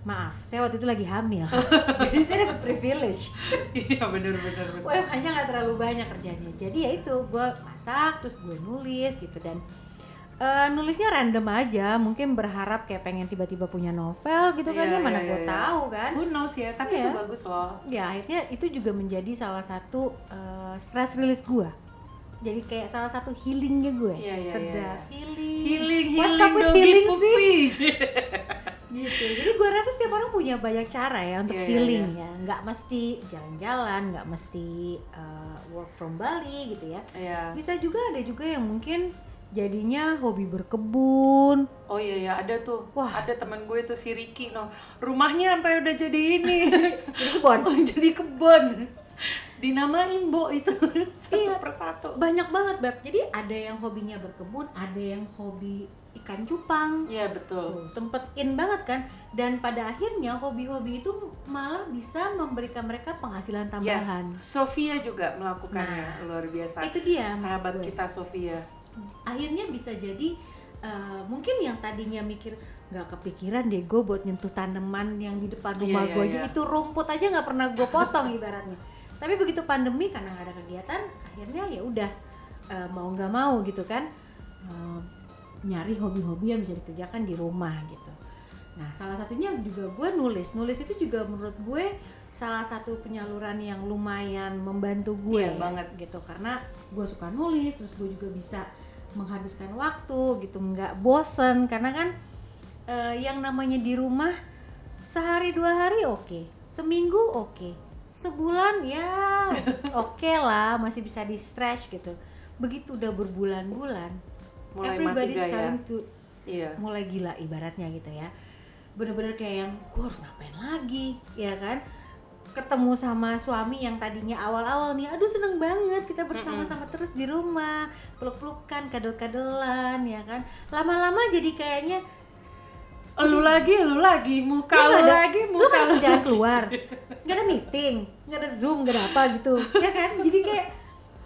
maaf saya waktu itu lagi hamil. Jadi saya dapat privilege. Iya bener bener WFH-nya nggak terlalu banyak kerjanya. Jadi ya itu gue masak terus gue nulis gitu. Dan eh, nulisnya random aja. Mungkin berharap kayak pengen tiba-tiba punya novel gitu kan Iya, ya. mana iya, gue iya, iya. tahu kan. Who knows ya, tapi Iya. itu bagus loh. ya akhirnya itu juga menjadi salah satu eh, stress release gue jadi kayak salah satu healingnya gue. Iya, iya, sedap. iya. healing. Healing, what's healing, up with healing sih. gitu jadi gue rasa setiap orang punya banyak cara ya untuk Iya, iya, healing iya. ya nggak mesti jalan-jalan nggak mesti uh, work from Bali gitu ya Iya. bisa juga ada juga yang mungkin jadinya hobi berkebun Oh iya ya ada tuh. Wah. Ada teman gue tuh si Ricky no. Rumahnya sampai udah jadi ini. jadi kebun jadi kebun. Dinamain Bo itu satu Iya. persatu. banyak banget beb jadi ada yang hobinya berkebun ada yang hobi ikan cupang Iya betul. Tuh, sempet in banget kan dan pada akhirnya hobi-hobi itu malah bisa memberikan mereka penghasilan Yes. tambahan Sofia juga melakukannya Nah, luar biasa. itu dia Sahabat gue. kita Sofia. akhirnya bisa jadi uh, mungkin yang tadinya mikir nggak kepikiran deh gue buat nyentuh tanaman yang di depan Iya, rumah iya, gue aja iya. itu rumput aja nggak pernah gue potong ibaratnya tapi begitu pandemi karena nggak ada kegiatan akhirnya ya udah uh, mau nggak mau gitu kan uh, nyari hobi-hobi yang bisa dikerjakan di rumah gitu. Nah salah satunya juga gue nulis. Nulis itu juga menurut gue salah satu penyaluran yang lumayan membantu gue Iya, ya, banget. gitu. Karena gue suka nulis terus gue juga bisa menghabiskan waktu gitu. Nggak bosen karena kan eh, yang namanya di rumah sehari dua hari oke seminggu oke sebulan ya oke lah masih bisa di stretch gitu. Begitu udah berbulan-bulan Mulai everybody mati gaya. to Iya. mulai gila ibaratnya gitu ya. Bener-bener kayak yang gue harus ngapain lagi? Ya kan? Ketemu sama suami yang tadinya awal-awal nih aduh seneng banget kita bersama-sama terus di rumah peluk-pelukan kadel-kadelan ya kan? Lama-lama jadi kayaknya Lu lagi, lu lagi, muka lu lu, ada, lagi, muka lu. kerjaan keluar. Nggak ada meeting nggak ada zoom nggak ada apa gitu. Ya kan? Jadi kayak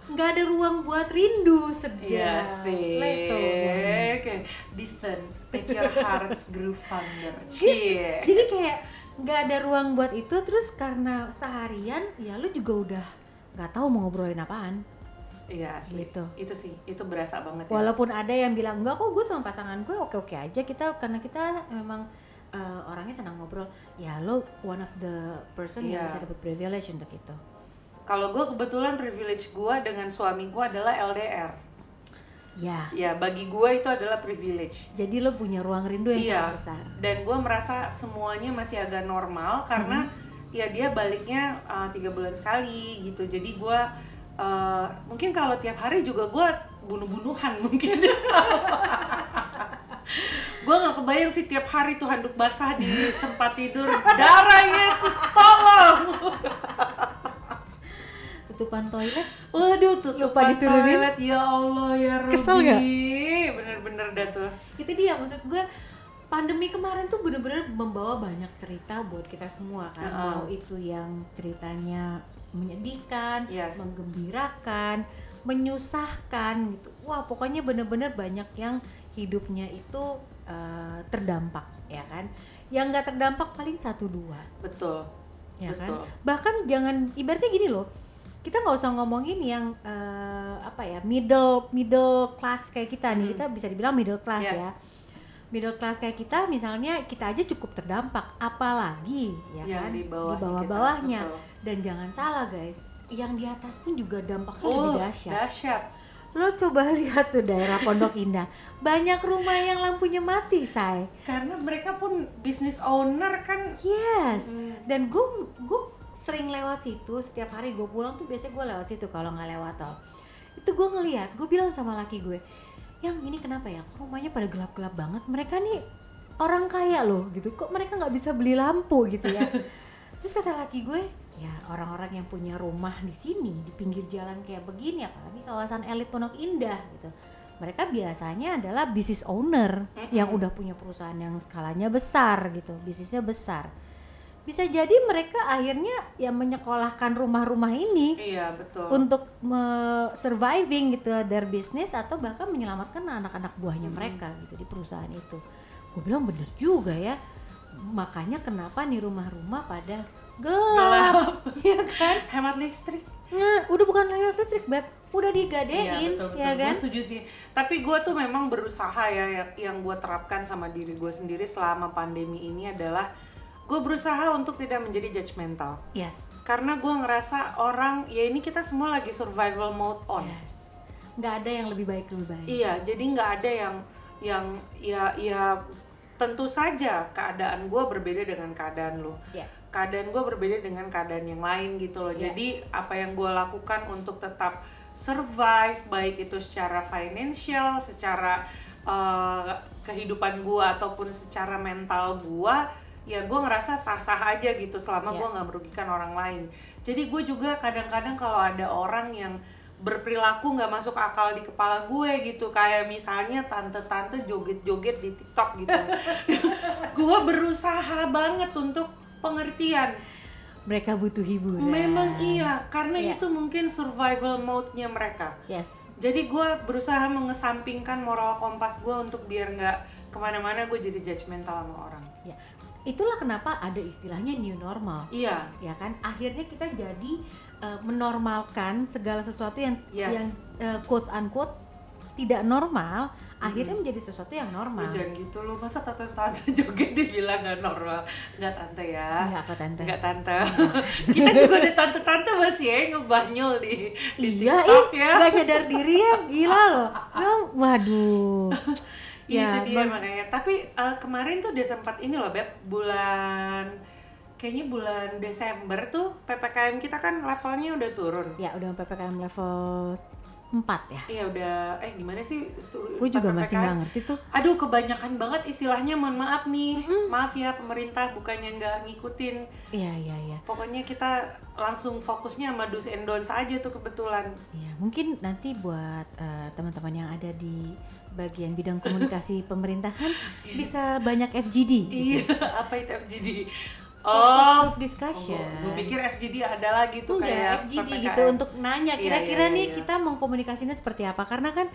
nggak ada ruang buat rindu Iya sejak sih. Leto. Oke. Distance, make your hearts grow fonder. Gitu. Cie. jadi kayak nggak ada ruang buat itu terus karena seharian ya lu juga udah nggak tahu mau ngobrolin apaan Iya asli. Gitu. Itu sih, itu berasa banget ya. walaupun ada yang bilang enggak kok gue sama pasangan gue oke oke aja kita karena kita memang eh, orangnya senang ngobrol ya lo one of the person yang Iya. bisa dapat privilege untuk itu Kalau gue kebetulan privilege gue dengan suami gue adalah LDR. ya Ya bagi gue itu adalah privilege. jadi lo punya ruang rindu yang Iya. sangat besar Dan gue merasa semuanya masih agak normal karena Mm-hmm. ya dia baliknya uh, tiga bulan sekali gitu. Jadi gue uh, mungkin kalau tiap hari juga gue bunuh-bunuhan mungkin. gue nggak kebayang sih tiap hari tuh handuk basah di tempat tidur. Darah Yesus tolong. tutupan toilet Waduh tuh Lupa diturunin. toilet ya Allah ya Robi. Kesel nggak? Bener-bener dah tuh. itu dia maksud gue pandemi kemarin tuh bener-bener membawa banyak cerita buat kita semua kan Heeh. mau itu yang ceritanya menyedihkan, Yes. menggembirakan, menyusahkan gitu. Wah pokoknya bener-bener banyak yang hidupnya itu eh, terdampak ya kan. Yang nggak terdampak paling satu dua Betul. ya Betul. kan. Bahkan jangan ibaratnya gini loh. Kita nggak usah ngomongin yang eh, apa ya middle middle class kayak kita nih. Kita bisa dibilang middle class Hmm. Yes. ya middle class kayak kita misalnya kita aja cukup terdampak apalagi ya Yang kan di bawah kita, bawah-bawahnya betul. dan jangan salah guys yang di atas pun juga dampaknya Oh, lebih dahsyat dahsyat. lo coba lihat tuh daerah Pondok Indah banyak rumah yang lampunya mati say Karena mereka pun business owner kan. yes Hmm. dan gue gue sering lewat situ setiap hari gue pulang tuh biasanya gue lewat situ kalau nggak lewat tol. Itu gue ngeliat gue bilang sama laki gue yang ini kenapa ya? Kok rumahnya pada gelap-gelap banget? Mereka nih orang kaya loh gitu. Kok mereka nggak bisa beli lampu? gitu ya. Terus kata laki gue ya orang-orang yang punya rumah di sini di pinggir jalan kayak begini apalagi kawasan elit Pondok Indah gitu. Mereka biasanya adalah business owner yang udah punya perusahaan yang skalanya besar gitu. Bisnisnya besar bisa jadi mereka akhirnya ya menyekolahkan rumah-rumah ini Iya, betul. untuk me- surviving gitu their business atau bahkan menyelamatkan anak-anak buahnya mereka gitu di perusahaan itu. Gue bilang bener juga ya. Makanya kenapa nih rumah-rumah pada gelap, ya kan? Hemat listrik. Nah, udah bukan lewat listrik, Beb. Udah digadein, Iya betul betul. ya kan? Gue setuju sih. Tapi gue tuh memang berusaha ya yang, yang gue terapkan sama diri gue sendiri selama pandemi ini adalah gue berusaha untuk tidak menjadi judgmental. Yes. Karena gue ngerasa orang ya ini kita semua lagi survival mode on. Yes. Nggak ada yang lebih baik lebih baik. Iya, jadi nggak ada yang yang ya ya tentu saja keadaan gue berbeda dengan keadaan lo. Iya. Keadaan gue berbeda dengan keadaan yang lain gitu loh. Iya. Jadi apa yang gue lakukan untuk tetap survive baik itu secara financial, secara uh, kehidupan gue ataupun secara mental gue ya gue ngerasa sah-sah aja gitu selama Iya. gue nggak merugikan orang lain jadi gue juga kadang-kadang kalau ada orang yang berperilaku nggak masuk akal di kepala gue gitu kayak misalnya tante-tante joget-joget di TikTok gitu gue berusaha banget untuk pengertian Mereka butuh hiburan. memang iya karena Iya. itu mungkin survival mode-nya mereka Yes. jadi gue berusaha mengesampingkan moral kompas gue untuk biar nggak ke mana-mana gue jadi judgmental sama orang Ya. Itulah kenapa ada istilahnya new normal. iya. Ya kan? Akhirnya kita jadi uh, menormalkan segala sesuatu yang Yes. yang uh, quote unquote tidak normal akhirnya menjadi sesuatu yang normal. Jangan gitu lu masa tante-tante joget dibilang nggak normal? Nggak tante ya. Enggak kok tante? Nggak tante. Kita juga ada tante-tante masih ya ngebanyol di, di iya TikTok ih ya. nggak nyadar diri ya. Gila loh. Waduh itu dia makanya. Tapi eh, kemarin tuh udah sempat ini loh beb bulan kayaknya bulan Desember tuh ppkm kita kan levelnya udah turun. Ya udah ppkm level 4 ya. Iya udah eh gimana sih gue juga PPKM? masih nggak ngerti tuh. Aduh kebanyakan banget istilahnya mohon maaf nih. Maaf ya pemerintah bukannya nggak ngikutin. Iya iya iya. Pokoknya kita langsung fokusnya sama do's and don'ts aja tuh kebetulan. Ya, mungkin nanti buat eh, teman-teman yang ada di bagian bidang komunikasi pemerintahan bisa banyak FGD. Iya apa itu FGD? Oh group discussion. gue pikir FGD ada lagi tuh Enggak, kayak FGD PPKM. gitu untuk nanya Iya, kira-kira iya, nih iya. kita mengkomunikasinya seperti apa karena kan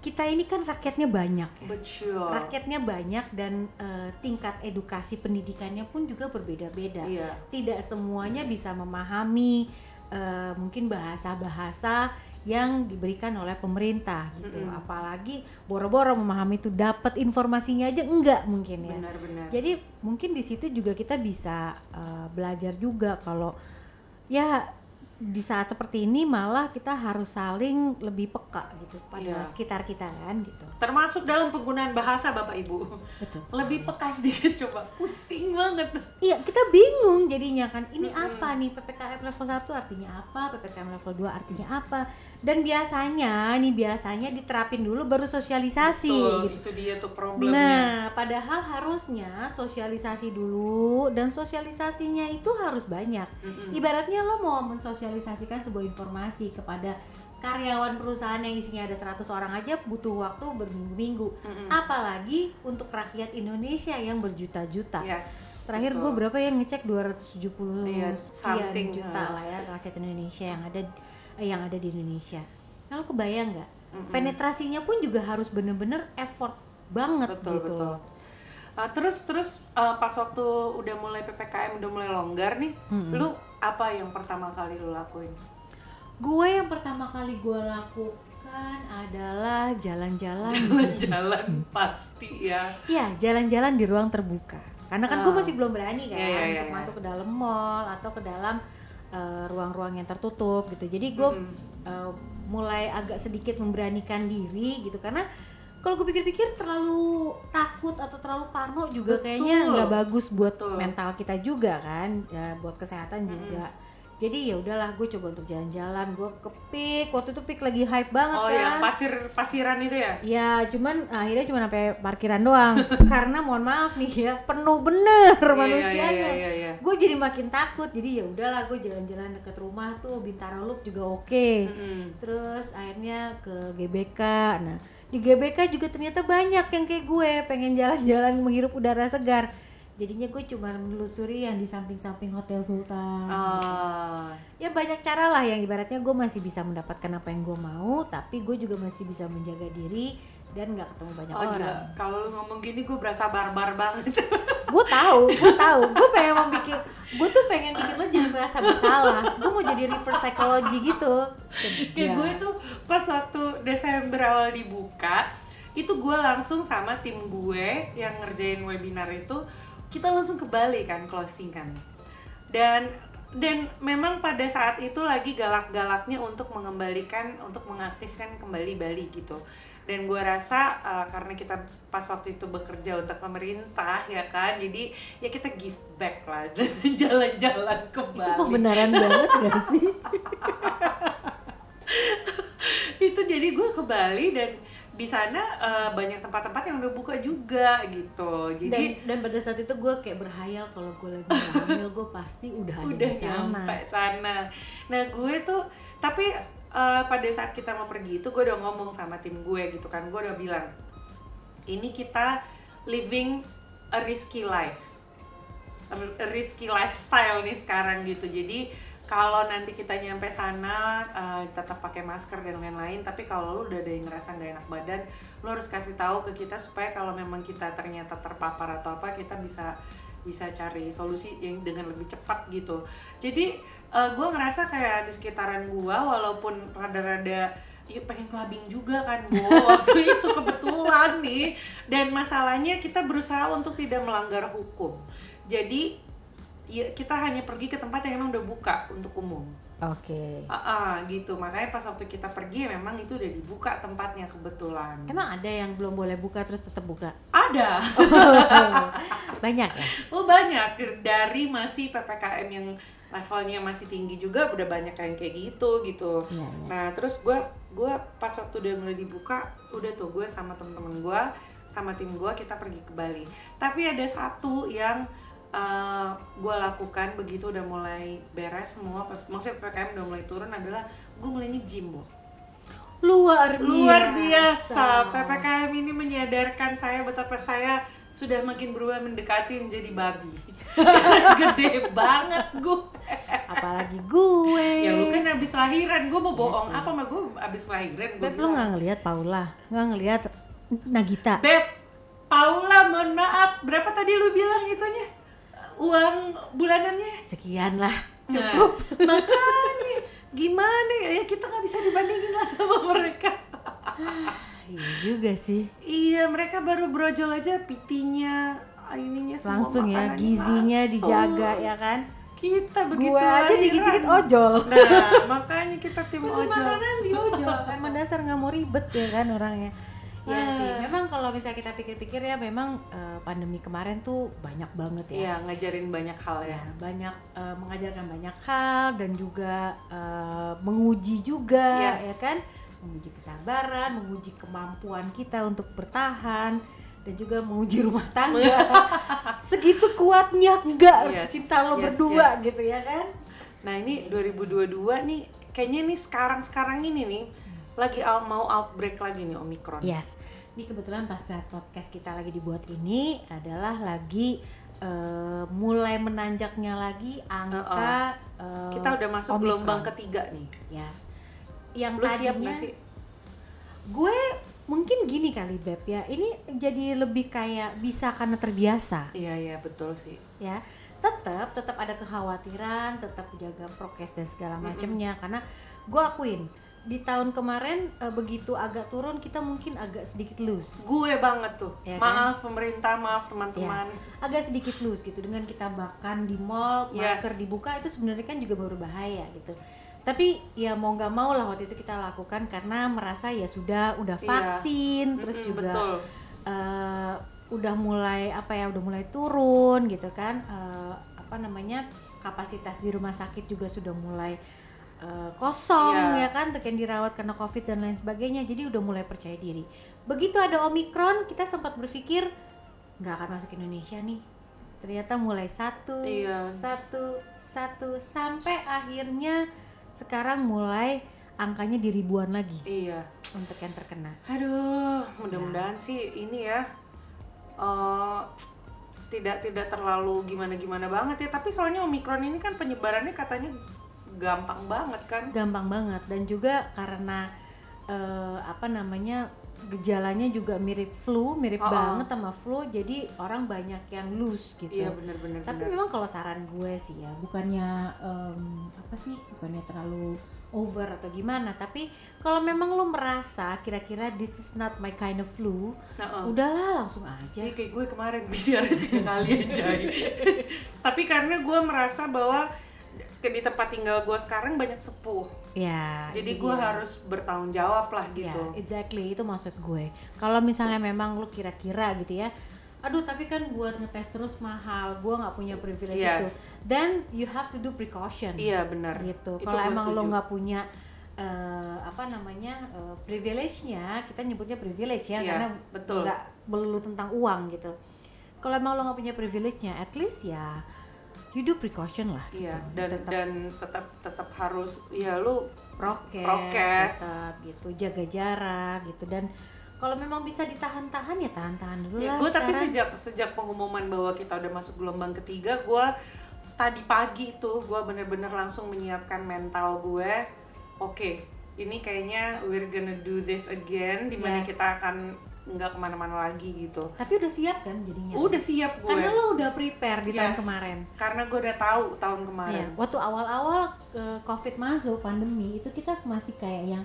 kita ini kan rakyatnya banyak ya. Betul Rakyatnya banyak dan eh, tingkat edukasi pendidikannya pun juga berbeda-beda. Iya Tidak semuanya bisa memahami eh, mungkin bahasa-bahasa yang diberikan oleh pemerintah gitu. Mm-mm. Apalagi boro-boro memahami itu dapat informasinya aja enggak mungkin ya. benar-benar Jadi mungkin di situ juga kita bisa uh, belajar juga kalau ya di saat seperti ini malah kita harus saling lebih peka gitu pada Iya. sekitar kita kan gitu. Termasuk dalam penggunaan bahasa Bapak Ibu Betul. Lebih peka sedikit coba Pusing banget Iya, kita bingung jadinya kan. Ini Mm-mm. apa nih PPKM level 1 artinya apa? PPKM level 2 artinya apa? Dan biasanya nih biasanya diterapin dulu baru sosialisasi Betul, gitu. itu dia tuh problemnya Nah, padahal harusnya sosialisasi dulu dan sosialisasinya itu harus banyak. Mm-mm. Ibaratnya lo mau mensosialisasikan sebuah informasi kepada karyawan perusahaan yang isinya ada 100 orang aja butuh waktu berminggu-minggu. Mm-mm. Apalagi untuk rakyat Indonesia yang berjuta-juta. Yes Terakhir gue berapa yang ngecek 270 Iya, sekian something, juta lah ya rakyat Indonesia yang ada yang ada di Indonesia. Nah, lo kebayang nggak? Mm-mm. Penetrasinya pun juga harus bener-bener effort banget betul gitu. betul Uh, terus terus uh, pas waktu udah mulai ppkm udah mulai longgar nih Mm-mm. lu apa yang pertama kali lu lakuin Gue yang pertama kali gue lakukan adalah jalan-jalan. jalan-jalan pasti ya Iya, jalan-jalan di ruang terbuka. Karena kan gue Ah. masih belum berani kan Iya, iya, iya, untuk iya. masuk ke dalam mall atau ke dalam eh, ruang-ruang yang tertutup gitu. Jadi gue Mm-mm. eh, mulai agak sedikit memberanikan diri gitu karena kalau gue pikir-pikir terlalu takut atau terlalu parno juga Betul. kayaknya nggak bagus buat Betul. mental kita juga kan ya buat kesehatan juga jadi ya udahlah gue coba untuk jalan-jalan gue ke pik waktu itu pik lagi hype banget oh kan yang pasir pasiran itu ya Ya, cuman akhirnya cuma sampai parkiran doang. Karena mohon maaf nih ya, penuh bener Iya, manusianya. iya, iya, iya. Gue jadi makin takut. Jadi ya udahlah, gue jalan-jalan deket rumah tuh Bintaro Loop juga oke. Mm-mm. Terus akhirnya ke GBK. Nah, di GBK juga ternyata banyak yang kayak gue pengen jalan-jalan menghirup udara segar. Jadinya gue cuma menelusuri yang di samping-samping Hotel Sultan. Ah, Ya banyak cara lah. Yang ibaratnya gue masih bisa mendapatkan apa yang gue mau, tapi gue juga masih bisa menjaga diri dan nggak ketemu banyak oh orang. kalau lu ngomong gini gue berasa barbar banget. Gue tahu gue tahu. Gue pengen mau bikin gue tuh pengen bikin lo jadi merasa bersalah. Gue mau jadi reverse psychology gitu. Kayak gue tuh pas waktu Desember awal dibuka itu gue langsung sama tim gue yang ngerjain webinar itu kita langsung ke Bali kan closing kan. Dan dan memang pada saat itu lagi galak-galaknya untuk mengembalikan untuk mengaktifkan kembali Bali gitu. Dan gue rasa uh, karena kita pas waktu itu bekerja untuk pemerintah ya kan jadi ya kita give back lah dan jalan-jalan ke itu Bali. pembenaran banget gak sih? Itu jadi gue ke Bali dan di sana uh, banyak tempat-tempat yang udah buka juga gitu. Dan jadi dan pada saat itu gue kayak berhayal kalau gue lagi hamil gue pasti udah ada udah di sana. nyampe sana. Nah gue tuh tapi uh, pada saat kita mau pergi itu gue udah ngomong sama tim gue gitu kan. Gue udah bilang ini kita living a risky life. A risky lifestyle nih sekarang gitu. Jadi kalau nanti kita nyampe sana uh, tetap pakai masker dan lain-lain tapi kalau lu udah ada yang ngerasa nggak enak badan lu harus kasih tahu ke kita supaya kalau memang kita ternyata terpapar atau apa kita bisa bisa cari solusi yang dengan lebih cepat gitu. Jadi uh, gue ngerasa kayak di sekitaran gue walaupun rada-rada ya pengen clubbing juga kan gue waktu itu kebetulan nih. Dan masalahnya kita berusaha untuk tidak melanggar hukum. Jadi ya kita hanya pergi ke tempat yang emang udah buka untuk umum. Oke. Ah, ah, gitu. Makanya pas waktu kita pergi ya memang itu udah dibuka tempatnya kebetulan. Emang ada yang belum boleh buka terus tetap buka? Ada. Banyak ya? Oh banyak. Dari masih ppkm yang levelnya masih tinggi juga udah banyak yang kayak gitu gitu. Iya. nah terus gue gue pas waktu udah mulai dibuka udah tuh gue sama temen-temen gue sama tim gue kita pergi ke Bali. Tapi ada satu yang uh, gue lakukan begitu udah mulai beres semua maksudnya ppkm udah mulai turun adalah gue mulai nge-gym Bu. luar biasa. luar biasa ppkm ini menyadarkan saya betapa saya sudah makin berubah mendekati menjadi babi. Gede banget gue apalagi gue. Ya lu kan habis lahiran. Gue mau bohong Iya sih. apa mah gue habis lahiran gue Beb lu nggak ngelihat Paula? Nggak ngelihat Nagita? Beb Paula mohon maaf. Berapa tadi lu bilang itunya uang bulanannya? Sekian lah Nah, cukup. makanya. Gimana ya? Ya, kita nggak bisa dibandingin lah sama mereka. Iya juga sih. Iya, mereka baru brojol aja pitinya, ininya semua langsung ya gizinya masuk. dijaga ya kan? Kita begitu gua aja. dikit-dikit ojol. Nah, makanya kita tim Pesan ojol. makanan di ojol. Emang dasar nggak mau ribet ya kan orangnya Iya Ah. sih, memang kalau misalnya kita pikir-pikir ya memang eh, pandemi kemarin tuh banyak banget ya. Iya, ngajarin banyak hal ya. Ya, banyak eh, mengajarkan banyak hal dan juga eh, menguji juga Yes. ya kan, menguji kesabaran, menguji kemampuan kita untuk bertahan dan juga menguji rumah tangga. Segitu kuatnya enggak Yes, cinta lo yes, berdua yes. gitu ya kan? Nah, ini 2022 nih kayaknya nih sekarang-sekarang ini nih lagi out- mau outbreak lagi nih Omikron. Yes. Ini kebetulan pas saat podcast kita lagi dibuat ini adalah lagi eh, mulai menanjaknya lagi angka eh, Kita udah masuk Omicron. gelombang ketiga nih. Yes. Yang Lu siap tadinya gak sih? gue mungkin gini kali beb ya. Ini jadi lebih kayak bisa karena terbiasa Iya, iya, betul sih. ya. Tetap tetap ada kekhawatiran, tetap jaga prokes dan segala macamnya karena gue akuin di tahun kemarin eh, begitu agak turun kita mungkin agak sedikit loose. Gue banget tuh. Iya kan? maaf pemerintah, maaf teman-teman. agak sedikit loose gitu dengan kita makan di mall Yes. masker dibuka itu sebenarnya kan juga baru bahaya gitu tapi ya mau nggak mau lah waktu itu kita lakukan karena merasa ya sudah udah Iya. vaksin terus Mm-mm, juga betul. eh, udah mulai apa ya udah mulai turun gitu kan Eh, apa namanya kapasitas di rumah sakit juga sudah mulai eh, kosong Iya. ya kan untuk yang dirawat karena covid dan lain sebagainya jadi udah mulai percaya diri begitu ada omikron kita sempat berpikir nggak akan masuk Indonesia nih ternyata mulai satu Iya. satu satu sampai akhirnya sekarang mulai angkanya di ribuan lagi Iya. untuk yang terkena Aduh, mudah-mudahan sih ini ya eh, tidak tidak terlalu gimana-gimana banget ya. Tapi soalnya Omikron ini kan penyebarannya katanya gampang banget kan. gampang banget dan juga karena eh, apa namanya gejalanya juga mirip flu, mirip Oh, oh. banget sama flu. Jadi orang banyak yang loose gitu. Iya bener-bener. Tapi memang kalau saran gue sih ya, bukannya em, apa sih, bukannya terlalu over atau gimana. Tapi kalau memang lo merasa kira-kira this is not my kind of flu, udahlah langsung aja. Jadi kayak gue kemarin PCR tiga kali aja. Tapi karena gue merasa bahwa di tempat tinggal gue sekarang banyak sepuh. Ya. Jadi gue harus bertanggung jawab lah Ya, gitu. exactly itu maksud gue. Kalau misalnya memang lu kira-kira gitu ya, aduh tapi kan buat ngetes terus mahal, gue nggak punya privilege Yes. itu. Then you have to do precaution. Iya benar. Gitu. Itu Kalau emang lo nggak punya eh, apa namanya eh, privilege-nya, kita nyebutnya privilege ya, Iya, karena betul. nggak melulu tentang uang gitu. Kalau emang lo nggak punya privilege-nya, at least ya you do precaution lah. Iya gitu. dan Tetap dan tetap tetap harus ya lu prokes, Prokes. tetap gitu jaga jarak gitu dan kalau memang bisa ditahan-tahan ya tahan-tahan dulu ya lah gue tapi sejak sejak pengumuman bahwa kita udah masuk gelombang ketiga gue tadi pagi tuh gue bener-bener langsung menyiapkan mental gue oke ini kayaknya we're gonna do this again di mana Yes. kita akan nggak ke mana-mana lagi gitu. Tapi udah siap kan jadinya? Udah siap gue. Karena lo udah prepare di tahun Yes. kemarin. Karena gue udah tahu tahun kemarin. Iya, waktu awal-awal covid masuk pandemi itu kita masih kayak yang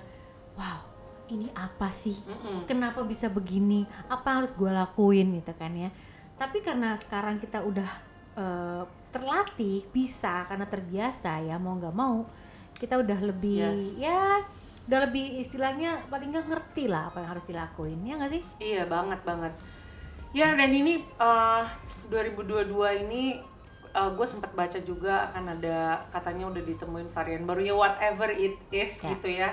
wow ini apa sih? Mm-mm. kenapa bisa begini? Apa harus gue lakuin? Gitu kan ya. Tapi karena sekarang kita udah eh, terlatih bisa karena terbiasa ya mau nggak mau kita udah lebih Yes. ya udah lebih istilahnya paling nggak ngerti lah apa yang harus dilakuin ya nggak sih Iya banget banget. Ya dan ini eh, 2022 ini gue sempat baca juga akan ada katanya udah ditemuin varian baru ya whatever it is Ya. gitu ya.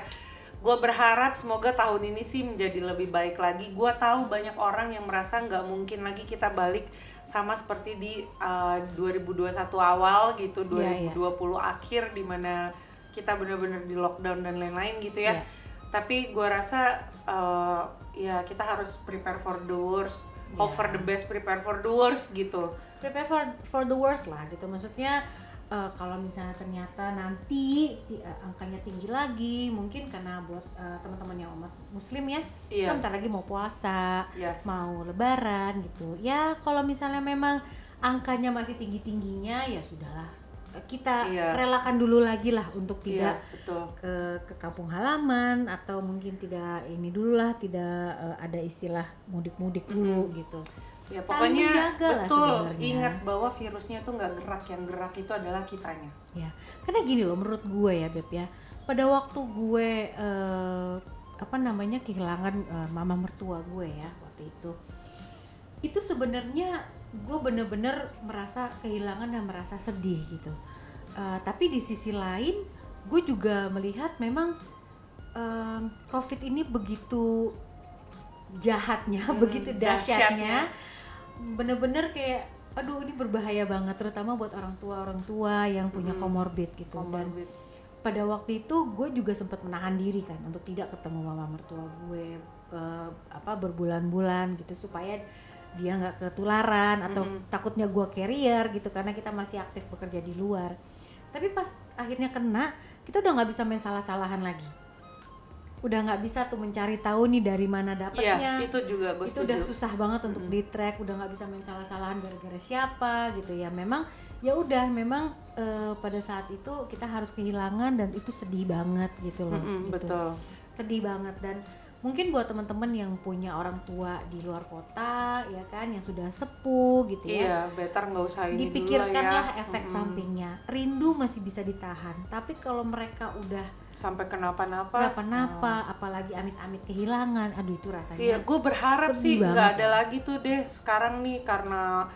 Gue berharap semoga tahun ini sih menjadi lebih baik lagi. Gue tahu banyak orang yang merasa nggak mungkin lagi kita balik sama seperti di eh, 2021 awal gitu, Iya, iya. 2020 akhir di mana kita benar-benar di lockdown dan lain-lain gitu ya Iya. tapi gue rasa uh, ya kita harus prepare for the worst hope Ya. for the best prepare for the worst gitu prepare for for the worst lah gitu maksudnya eh, kalau misalnya ternyata nanti ti- eh, angkanya tinggi lagi mungkin karena buat eh, teman-teman yang umat muslim ya Iya. kan bentar lagi mau puasa Yes. mau lebaran gitu ya kalau misalnya memang angkanya masih tinggi tingginya ya sudahlah kita Iya. relakan dulu lagi lah untuk tidak iya betul ke ke kampung halaman atau mungkin tidak ini dulu lah tidak eh, ada istilah mudik-mudik dulu gitu ya pokoknya menjaga lah betul sebenarnya. ingat bahwa virusnya tuh nggak gerak yang gerak itu adalah kitanya Ya, karena gini loh menurut gue ya Beb ya. Pada waktu gue eh, apa namanya kehilangan eh, mama mertua gue ya waktu itu. Itu sebenarnya gue bener-bener merasa kehilangan dan merasa sedih gitu. Eh, tapi di sisi lain gue juga melihat memang eh, COVID ini begitu jahatnya, Hmm, begitu dahsyatnya. bener-bener kayak aduh ini berbahaya banget terutama buat orang tua orang tua yang punya Mm-mm. comorbid gitu dan Comorbid. pada waktu itu gue juga sempat menahan diri kan untuk tidak ketemu mama mertua gue eh, apa berbulan-bulan gitu supaya dia nggak ketularan atau Mm-mm. takutnya gue carrier gitu karena kita masih aktif bekerja di luar. Tapi pas akhirnya kena kita udah nggak bisa main salah-salahan lagi. Udah nggak bisa tuh mencari tahu nih dari mana Iya, dapatnya. itu juga gue itu udah susah banget untuk di track udah nggak bisa main salah-salahan gara-gara siapa gitu ya. Memang ya udah memang eh, pada saat itu kita harus kehilangan dan itu sedih banget gitu loh Mm-mm, gitu. betul. Sedih banget dan mungkin buat teman-teman yang punya orang tua di luar kota ya kan yang sudah sepuh gitu ya. Iya better nggak usah ini dipikirkanlah lah ya. efek Mm-mm. sampingnya. Rindu masih bisa ditahan. Tapi kalau mereka udah sampai kenapa-napa. kenapa-napa apalagi amit-amit kehilangan aduh itu rasanya Iya, gue berharap sih nggak ada lagi tuh deh sekarang nih karena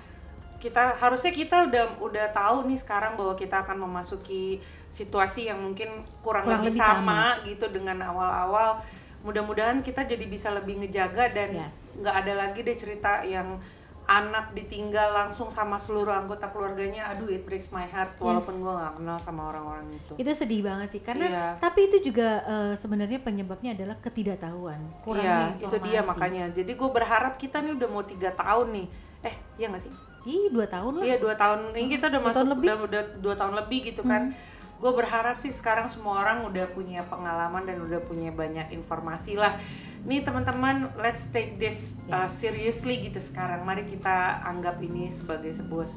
kita harusnya kita udah udah tahu nih sekarang bahwa kita akan memasuki situasi yang mungkin kurang, Kurang lebih, lebih sama, gitu dengan awal-awal. Mudah-mudahan kita jadi bisa lebih ngejaga dan Yes. nggak ada lagi deh cerita yang anak ditinggal langsung sama seluruh anggota keluarganya. Aduh, it breaks my heart walaupun Yes. gue nggak kenal sama orang-orang itu. itu sedih banget sih karena Iya. tapi itu juga eh, sebenarnya penyebabnya adalah ketidaktahuan kurangnya Iya, itu dia informasi. makanya. Jadi gue berharap kita nih udah mau tiga tahun nih. Eh, iya nggak sih? Ih, dua tahun lah Iya dua tahun ini kita udah Dua masuk tahun lebih. udah, udah dua tahun lebih gitu kan. Gue berharap sih sekarang semua orang udah punya pengalaman dan udah punya banyak informasi lah nih teman-teman let's take this uh, seriously gitu sekarang mari kita anggap ini sebagai sebuah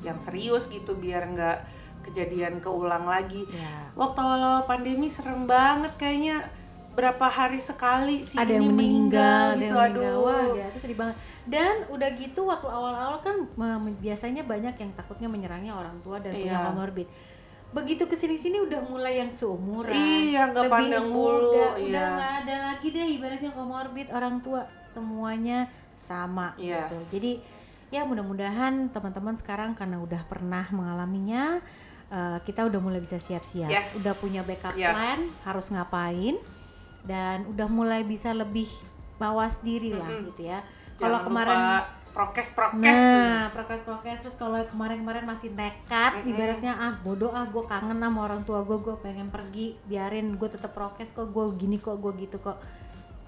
yang serius gitu biar nggak kejadian keulang lagi Ya. waktu awal pandemi serem banget kayaknya berapa hari sekali si ada ini yang meninggal, ada gitu yang meninggal. aduh Wah, ya, itu sedih banget. Dan udah gitu waktu awal-awal kan biasanya banyak yang takutnya menyerangnya orang tua dan punya Iya. Begitu ke sini-sini udah mulai yang seumuran, Iya, nggak lebih pandang bulu, iya. udah nggak ada lagi deh ibaratnya comorbid orang tua semuanya sama Yes. gitu. Jadi ya mudah-mudahan teman-teman sekarang karena udah pernah mengalaminya eh, kita udah mulai bisa siap-siap, Yes. udah punya backup Yes. plan harus ngapain dan udah mulai bisa lebih mawas diri lah Mm-mm. gitu ya. Kalau kemarin lupa prokes prokes Nah, prokes prokes terus kalau kemarin-kemarin masih nekat, Mm-mm. ibaratnya ah bodoh ah gue kangen sama orang tua gue, gue pengen pergi, biarin gue tetap prokes kok, gue gini kok, gue gitu kok.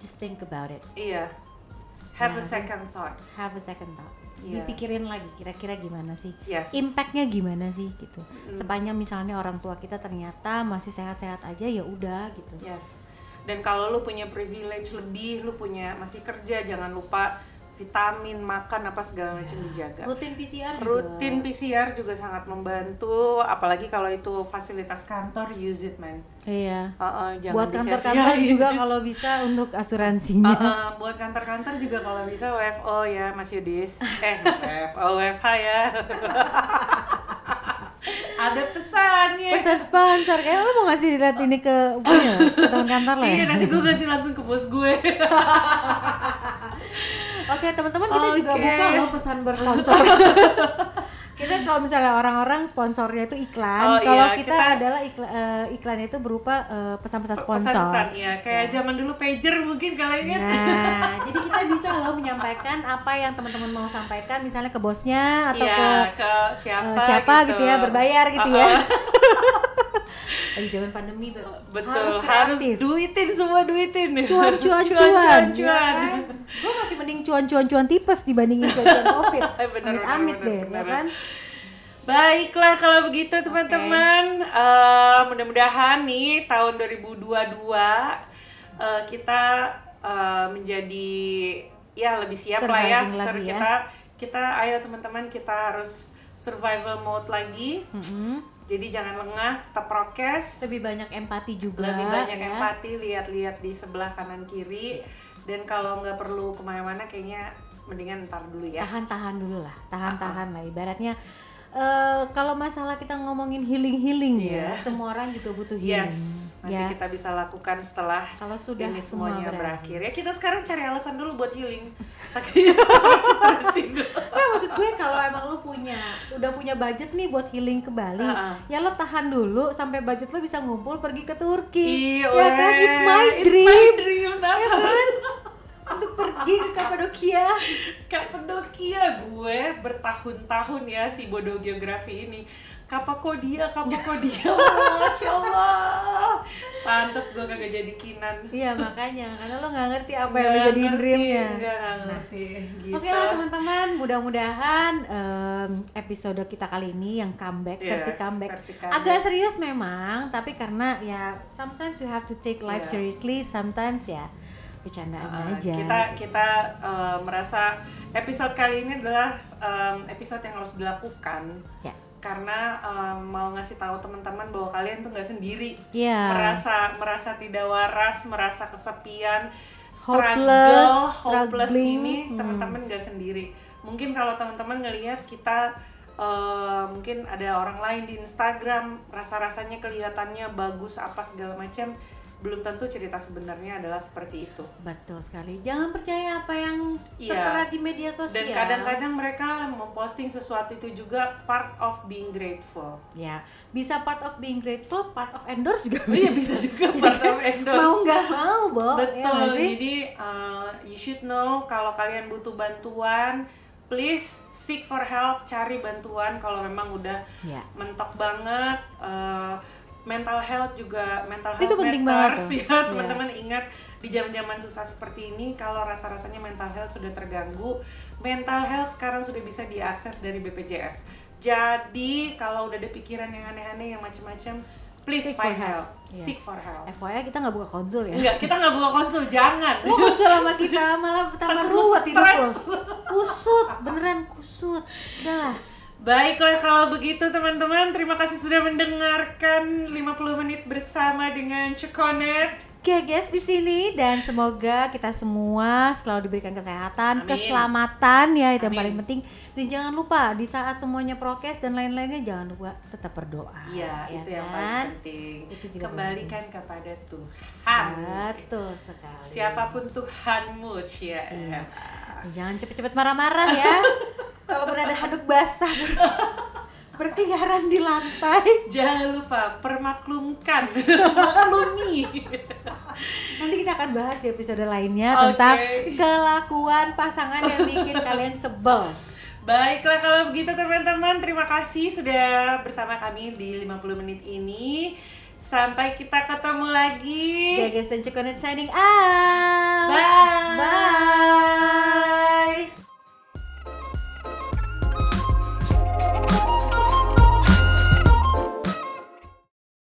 Just think about it, iya have a Nah, second thought have a second thought, Iya. dipikirin lagi kira-kira gimana sih, yes impactnya gimana sih gitu. Sepanjang misalnya orang tua kita ternyata masih sehat-sehat aja ya udah gitu. Yes. Dan kalau lu punya privilege lebih, lu punya masih kerja, jangan lupa vitamin, makan apa segala macam dijaga. Rutin PCR juga. Rutin PCR juga sangat membantu, apalagi kalau itu fasilitas kantor, use it man. Iya. Uh-uh, jangan Buat kantor-kantor juga kalau bisa untuk asuransinya. Uh-uh, buat kantor-kantor juga kalau bisa WFO ya Mas Yudis. Eh, WFO, WFH ya. Ada pesannya. pesan sponsor kayak lo mau ngasih lihat ini ke punya ke teman kantor lo ya Iya, nanti gue kasih langsung ke bos gue. oke teman-teman kita juga Oke. buka lo pesan bersponsor kita kalau misalnya orang-orang sponsornya itu iklan Oh, kalau iya, kita, kita- adalah iklan iklan itu berupa eh, pesan-pesan sponsor. Pesan-pesan ya, kayak zaman dulu pager mungkin kalian ingat. nah jadi kita bisa loh menyampaikan apa yang teman-teman mau sampaikan misalnya ke bosnya atau Iya, ke ke siapa, eh, siapa gitu. ya berbayar gitu ya. Lagi zaman pandemi Beb. Betul, harus harus, kreatif. duitin semua duitin. cuan cuan cuan, cuan, cuan. gue masih mending cuan cuan cuan tipes dibandingin cuan cuan covid. Amit amit deh bener, ya kan Baiklah kalau begitu teman-teman, Eh, mudah-mudahan nih tahun 2022 eh, kita eh, menjadi ya lebih siap lah ya. Ser- ya. Kita kita ayo teman-teman kita harus survival mode lagi. Mm-mm. Jadi jangan lengah, tetap prokes. lebih banyak empati juga lebih banyak ya. empati lihat-lihat di sebelah kanan kiri dan kalau nggak perlu ke mana-mana kayaknya mendingan ntar dulu ya tahan tahan dulu lah tahan tahan lah ibaratnya eh, kalau masalah kita ngomongin healing healing ya Iya. semua orang juga butuh healing yes nanti ya kita bisa lakukan setelah kalau sudah ini semua semuanya berakhir. berakhir. ya kita sekarang cari alasan dulu buat healing sakit. Nah, maksud gue kalau emang lu punya udah punya budget nih buat healing ke Bali, Uh-uh. ya lo tahan dulu sampai budget lo bisa ngumpul pergi ke Turki. Iya, ya kan? It's my It's dream. my dream, nah. Untuk pergi ke Kapadokia. Kapadokia gue bertahun-tahun ya si bodoh geografi ini Kapakodia, Kapakodia, Masya Allah Pantes gue kagak jadi kinan Iya makanya karena lo nggak ngerti apa yang Nggak lo jadiin dreamnya. nggak ngerti gitu. Oke lah teman-teman, mudah-mudahan em, episode kita kali ini yang comeback Iya, versi comeback versi comeback. agak serius memang, tapi karena ya sometimes you have to take life Iya. seriously, sometimes ya bercandaan Uh, aja. kita kita uh, merasa episode kali ini adalah um, episode yang harus dilakukan Ya. karena um, mau ngasih tahu teman-teman bahwa kalian tuh nggak sendiri Iya. merasa merasa tidak waras merasa kesepian struggle hopeless ini Hmm. teman-teman nggak sendiri mungkin kalau teman-teman ngelihat kita uh, mungkin ada orang lain di Instagram rasa-rasanya kelihatannya bagus apa segala macam belum tentu cerita sebenarnya adalah seperti itu Betul sekali. Jangan percaya apa yang Iya. tertera di media sosial. dan kadang-kadang mereka memposting sesuatu itu juga part of being grateful ya bisa part of being grateful, part of endorse juga Oh iya bisa juga part of endorse Mau nggak mau, Bo. ya betul sih? jadi uh, you should know kalau kalian butuh bantuan please seek for help cari bantuan kalau memang udah Ya. mentok banget uh, mental health juga mental health Itu penting banget matters tuh. ya Iya. teman-teman ingat di zaman-zaman susah seperti ini kalau rasa-rasanya mental health sudah terganggu mental health sekarang sudah bisa diakses dari BPJS jadi kalau udah ada pikiran yang aneh-aneh yang macam-macam please Seek find for help. help. Iya. Seek for help. FYI kita nggak buka konsul ya. Enggak, kita nggak buka konsul, jangan. Lo konsul sama kita malah tambah ruwet hidup stres. Kusut, beneran kusut. Udah lah. Baiklah kalau begitu teman-teman, terima kasih sudah mendengarkan 50 menit bersama dengan Cekonet. Geges di sini dan semoga kita semua selalu diberikan kesehatan, Amin. keselamatan ya itu yang Amin. paling penting. Dan jangan lupa di saat semuanya prokes dan lain-lainnya jangan lupa tetap berdoa. Iya, ya itu yang kan? paling penting. Itu juga Kembalikan kepada Tuhan. Betul sekali. Siapa pun Tuhanmu, Cia. Iya. Jangan cepet-cepet marah-marah ya. Kalau ada handuk basah ber- berkeliaran di lantai. Jangan lupa permaklumkan, maklumi. Nanti kita akan bahas di episode lainnya Oke. tentang kelakuan pasangan yang bikin kalian sebel. Baiklah kalau begitu teman-teman, terima kasih sudah bersama kami di 50 menit ini. Sampai kita ketemu lagi. Gagas dan Cekonet signing out. Bye. Bye.